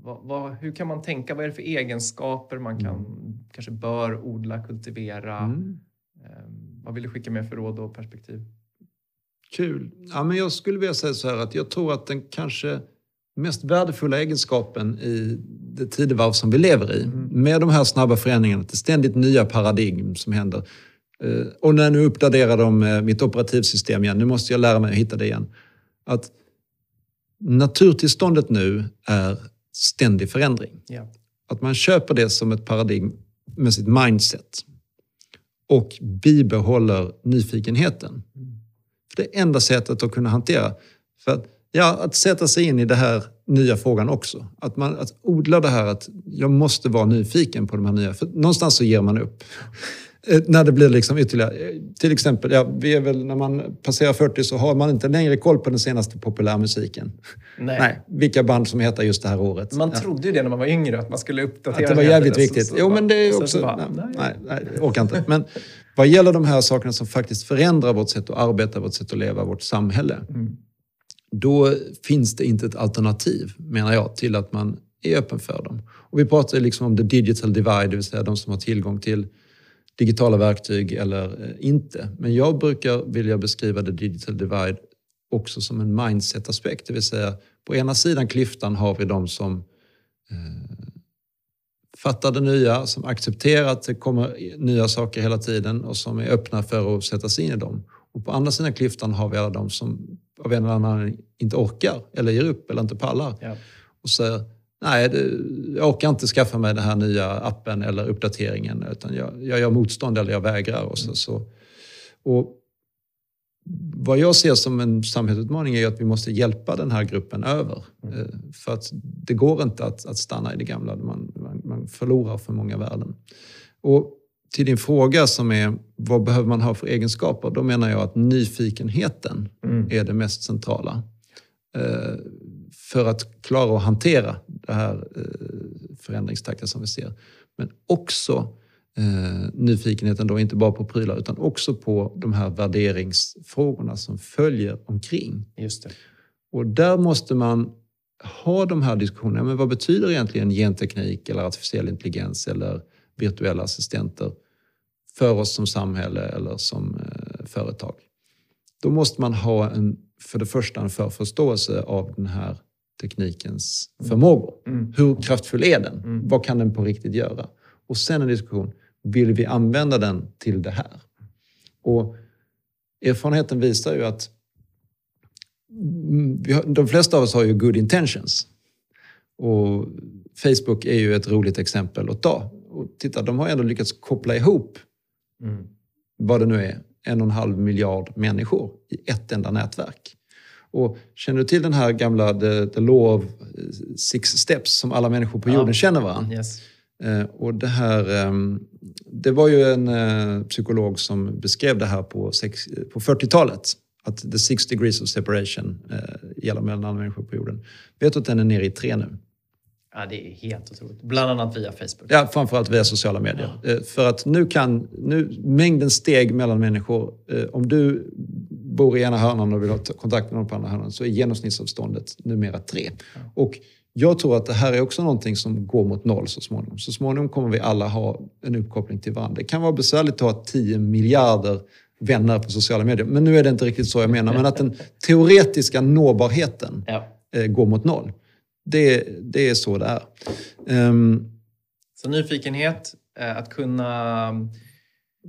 vad, vad, hur kan man tänka? Vad är det för egenskaper man kan, mm. kanske bör odla, kultivera? Mm. Eh, vad vill du skicka med för råd och perspektiv? Kul. Ja, men jag skulle vilja säga så här att jag tror att den kanske mest värdefulla egenskapen i det tidevarv som vi lever i, mm. med de här snabba förändringarna, det ständigt nya paradigm som händer, och när nu uppdaterar de eh, mitt operativsystem igen, nu måste jag lära mig att hitta det igen. Att naturtillståndet nu är ständig förändring. Ja. Att man köper det som ett paradigm med sitt mindset och bibehåller nyfikenheten. Mm. För det är enda sättet att kunna hantera. För att, ja, att sätta sig in i den här nya frågan också. Att, man, att odla det här att jag måste vara nyfiken på de här nya... För någonstans så ger man upp. Eh, när det blir liksom ytterligare... Till exempel, ja, vi är väl, när man passerar 40 så har man inte längre koll på den senaste populärmusiken. Nej. Nej vilka band som heter just det här året. Man ja. trodde ju det när man var yngre, att man skulle uppdatera. Att det var jävligt viktigt. Så, så, jo, men det är också... Bara, nej, nej, nej, jag orkar inte. Men vad gäller de här sakerna som faktiskt förändrar vårt sätt att arbeta, vårt sätt att leva, vårt samhälle. Mm. Då finns det inte ett alternativ, menar jag, till att man är öppen för dem. Och vi pratar liksom om the digital divide, det vill säga de som har tillgång till digitala verktyg eller eh, inte. Men jag brukar vilja beskriva the digital divide också som en mindset-aspekt. Det vill säga, på ena sidan klyftan har vi de som eh, fattar det nya, som accepterar att det kommer nya saker hela tiden och som är öppna för att sätta sig in i dem. Och på andra sidan klyftan har vi alla de som av en eller annan inte orkar eller ger upp eller inte pallar. Ja. Och säger, nej, jag orkar inte skaffa mig den här nya appen eller uppdateringen utan jag, jag gör motstånd eller jag vägrar. Och så, så. Och vad jag ser som en samhällsutmaning är att vi måste hjälpa den här gruppen över. Mm. För att det går inte att, att stanna i det gamla. Man, man, man, förlorar för många värden. Och till din fråga som är vad behöver man ha för egenskaper? Då menar jag att nyfikenheten mm. är det mest centrala. För att klara att hantera det här eh, förändringstakten som vi ser. Men också eh, nyfikenheten då inte bara på prylar utan också på de här värderingsfrågorna som följer omkring. Just det. Och där måste man ha de här diskussionerna. Men vad betyder egentligen genteknik eller artificiell intelligens eller virtuella assistenter för oss som samhälle eller som eh, företag? Då måste man ha en, för det första en förförståelse av den här teknikens mm. förmågor. Mm. Hur kraftfull är den? Mm. Vad kan den på riktigt göra? Och sen en diskussion, vill vi använda den till det här? Och erfarenheten visar ju att de flesta av oss har ju good intentions. Och Facebook är ju ett roligt exempel att ta. Och titta, de har ändå lyckats koppla ihop mm. vad det nu är, en och en halv miljard människor i ett enda nätverk. Och känner du till den här gamla the, the law of six steps som alla människor på jorden ja. känner varandra? Yes. Eh, och det, här, ehm, det var ju en eh, psykolog som beskrev det här på, på 40-talet. Att the six degrees of separation eh, gäller mellan alla människor på jorden. Vet du att den är nere i tre nu? Ja, det är helt otroligt. Bland annat via Facebook. Ja, framförallt via sociala medier. Ja. För att nu kan nu, mängden steg mellan människor, om du bor i ena hörnan och vill ha kontakt med någon på andra hörnan, så är genomsnittsavståndet numera tre. Ja. Och jag tror att det här är också någonting som går mot noll så småningom. Så småningom kommer vi alla ha en uppkoppling till varandra. Det kan vara besvärligt att ha 10 miljarder vänner på sociala medier, men nu är det inte riktigt så jag menar. Men att den teoretiska nåbarheten ja. Eh, går mot noll. Det, det är så det är. Um, så nyfikenhet, eh, att kunna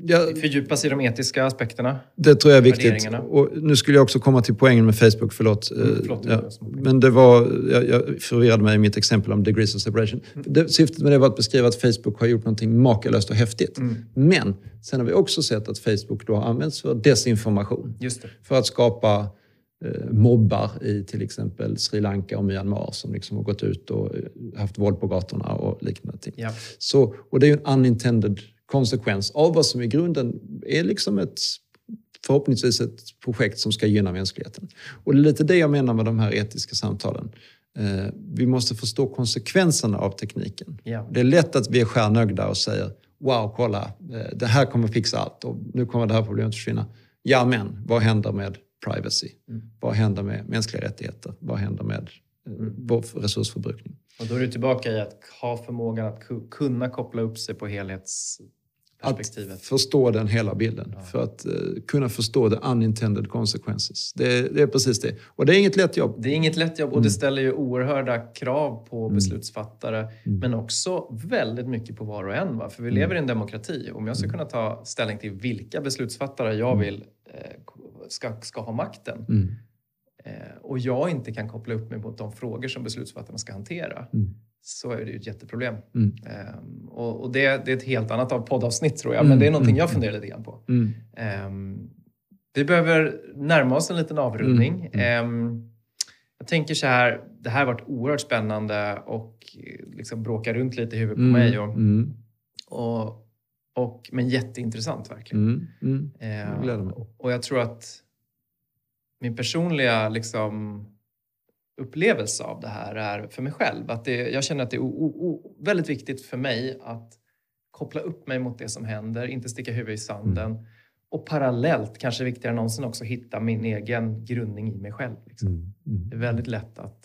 Ja, Fördjupa sig i de etiska aspekterna. Det tror jag är viktigt. Och nu skulle jag också komma till poängen med Facebook, förlåt. Mm, förlåt ja, men det var, jag, jag förvirrade mig i mitt exempel om degrees of separation. Mm. Det, syftet med det var att beskriva att Facebook har gjort någonting makalöst och häftigt. Mm. Men sen har vi också sett att Facebook då har använts för desinformation. För att skapa eh, mobbar i till exempel Sri Lanka och Myanmar som liksom har gått ut och eh, haft våld på gatorna och liknande ting. Ja. Så, och det är ju en unintended konsekvens av vad som i grunden är liksom ett förhoppningsvis ett projekt som ska gynna mänskligheten. Och det är lite det jag menar med de här etiska samtalen. Eh, vi måste förstå konsekvenserna av tekniken. Ja. Det är lätt att vi är stjärnögda och säger Wow, kolla, eh, det här kommer fixa allt och nu kommer det här problemet försvinna. Ja, men vad händer med privacy? Mm. Vad händer med mänskliga rättigheter? Vad händer med eh, mm. vår resursförbrukning? Och då är du tillbaka i att ha förmågan att kunna koppla upp sig på helhets att förstå den hela bilden. Ja. För att uh, kunna förstå the unintended consequences. Det, det, är precis det. Och det är inget lätt jobb. Det är inget lätt jobb och mm. det ställer ju oerhörda krav på mm. beslutsfattare. Mm. Men också väldigt mycket på var och en. Va? För vi mm. lever i en demokrati. Om jag ska mm. kunna ta ställning till vilka beslutsfattare jag vill eh, ska, ska ha makten eh, och jag inte kan koppla upp mig mot de frågor som beslutsfattarna ska hantera så är det ju ett jätteproblem. Mm. Um, och, och det, det, är ett helt annat av poddavsnitt tror jag, mm. men det är någonting mm. jag funderar lite grann på. Um, vi behöver närma oss en liten avrundning. Um, jag tänker så här, det här har varit oerhört spännande och liksom bråkar runt lite i huvudet på mig. Och, och, och, men jätteintressant verkligen. Jag och jag tror att min personliga liksom, upplevelse av det här är för mig själv. Att det, jag känner att det är o, o, väldigt viktigt för mig att koppla upp mig mot det som händer, inte sticka huvudet i sanden. Mm. Och parallellt, kanske viktigare än någonsin, också hitta min egen grundning i mig själv. Liksom. Mm. Mm. Det är väldigt lätt att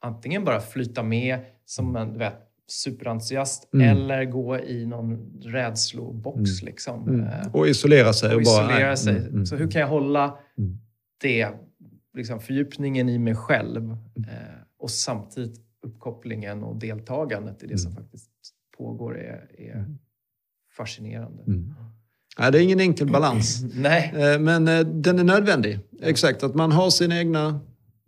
antingen bara flyta med som en du vet, superentusiast mm. eller gå i någon rädslobox. Mm. Liksom. Mm. Och isolera sig. Och, och isolera bara, sig. Så hur kan jag hålla det liksom fördjupningen i mig själv eh, och samtidigt uppkopplingen och deltagandet i det som faktiskt pågår är, är fascinerande. Mm. Nej, det är ingen enkel balans. Nej. Eh, Men eh, den är nödvändig. Exakt, att man har sina egna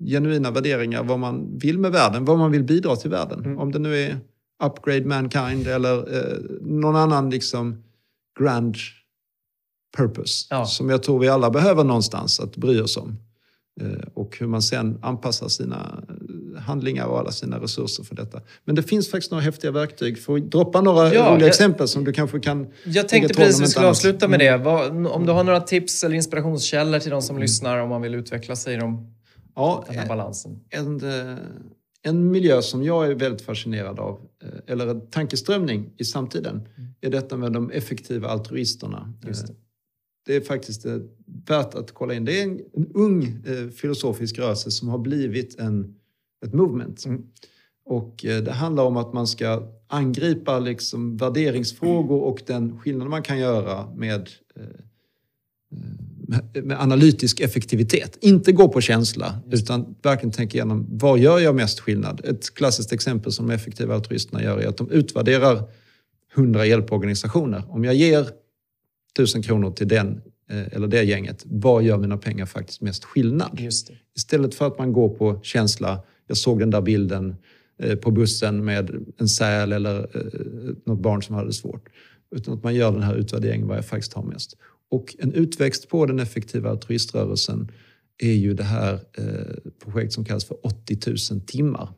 genuina värderingar, vad man vill med världen, vad man vill bidra till världen. Mm. Om det nu är upgrade mankind eller eh, någon annan liksom grand purpose. Ja. Som jag tror vi alla behöver någonstans att bry oss om. Eh, och hur man sen anpassar sina eh, handlingar och alla sina resurser för detta. Men det finns faktiskt några häftiga verktyg. För att droppa några Ja, roliga jag- exempel som du kanske kan Jag tänkte precis att vi skulle avsluta med Mm. det. Vad, om du har några tips eller inspirationskällor till de som lyssnar om man vill utveckla sig i de, Ja, den här balansen? en, eh, en miljö som jag är väldigt fascinerad av, eh, eller en tankeströmning i samtiden, är detta med de effektiva altruisterna. Det. Eh, Det är faktiskt eh, värt att kolla in. Det är en, en ung filosofisk rörelse som har blivit en, ett movement. Mm. Och det handlar om att man ska angripa liksom värderingsfrågor och den skillnad man kan göra med med, analytisk effektivitet. Inte gå på känsla, utan verkligen tänka igenom vad gör jag mest skillnad? Ett klassiskt exempel som de effektiva altruisterna gör är att de utvärderar 100 hjälporganisationer. Om jag ger 1000 kronor till den eh, eller det gänget, vad gör mina pengar faktiskt mest skillnad? Istället för att man går på känsla, jag såg den där bilden eh, på bussen med en säl eller eh, något barn som hade det svårt. Utan att man gör den här utvärderingen vad jag faktiskt har mest. Och en utväxt på den effektiva altruiströrelsen är ju det här eh, projekt som kallas för 80 000 timmar.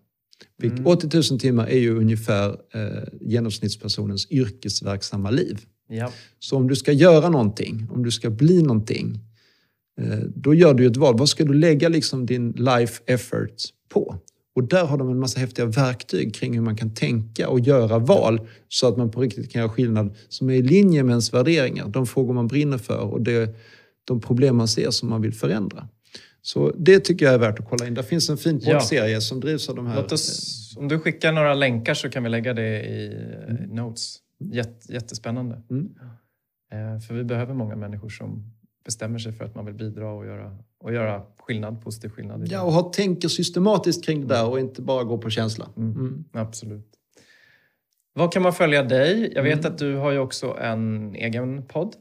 Vilk- 80 000 timmar är ju ungefär eh, genomsnittspersonens yrkesverksamma liv. Ja. Så om du ska göra någonting, om du ska bli någonting, eh, då gör du ett val. Vad ska du lägga liksom din life effort på? Och där har de en massa häftiga verktyg kring hur man kan tänka och göra val så att man på riktigt kan göra skillnad som är i linje med ens värderingar, de frågor man brinner för och det, de problem man ser som man vill förändra. Så det tycker jag är värt att kolla in. Det finns en fin Ja. poddserie som drivs av de här. Låt oss, om du skickar några länkar så kan vi lägga det i eh, notes. Jätt, jättespännande. Mm. Eh, För vi behöver många människor som bestämmer sig för att man vill bidra och göra, och göra skillnad, positiv skillnad. Ja, och ha, tänker systematiskt kring det där och inte bara gå på känsla. Mm. Absolut. Var kan man följa dig? Jag vet Mm. att du har ju också en egen podd.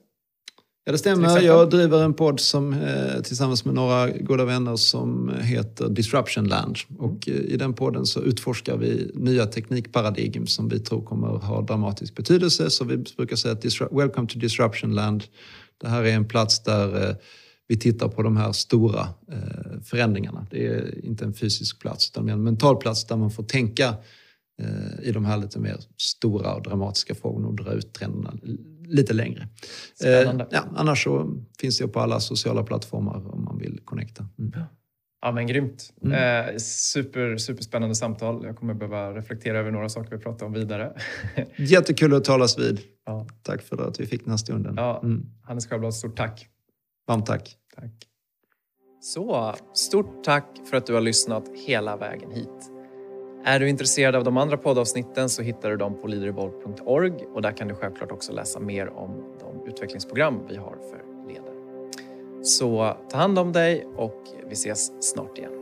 Ja, det stämmer. Jag driver en podd som, eh, tillsammans med några goda vänner som heter Disruption Land. Och eh, i den podden så utforskar vi nya teknikparadigm som vi tror kommer ha dramatisk betydelse. Så vi brukar säga att Welcome to Disruption Land. Det här är en plats där eh, vi tittar på de här stora eh, förändringarna. Det är inte en fysisk plats utan en mental plats där man får tänka eh, i de här lite mer stora och dramatiska frågorna och dra ut trenderna lite längre. Spännande. Eh, ja, annars så finns jag på alla sociala plattformar om man vill connecta. Mm. Ja, men grymt. Mm. Eh, super, superspännande samtal. Jag kommer behöva reflektera över några saker vi pratar om vidare. Jättekul att talas vid. ja. Tack för att vi fick den här stunden. Ja. Mm. Hannes Sjöblad, stort tack. Varmt tack. Tack. Så, stort tack för att du har lyssnat hela vägen hit. Är du intresserad av de andra poddavsnitten så hittar du dem på leaderevolve.org och där kan du självklart också läsa mer om de utvecklingsprogram vi har för ledare. Så ta hand om dig och vi ses snart igen.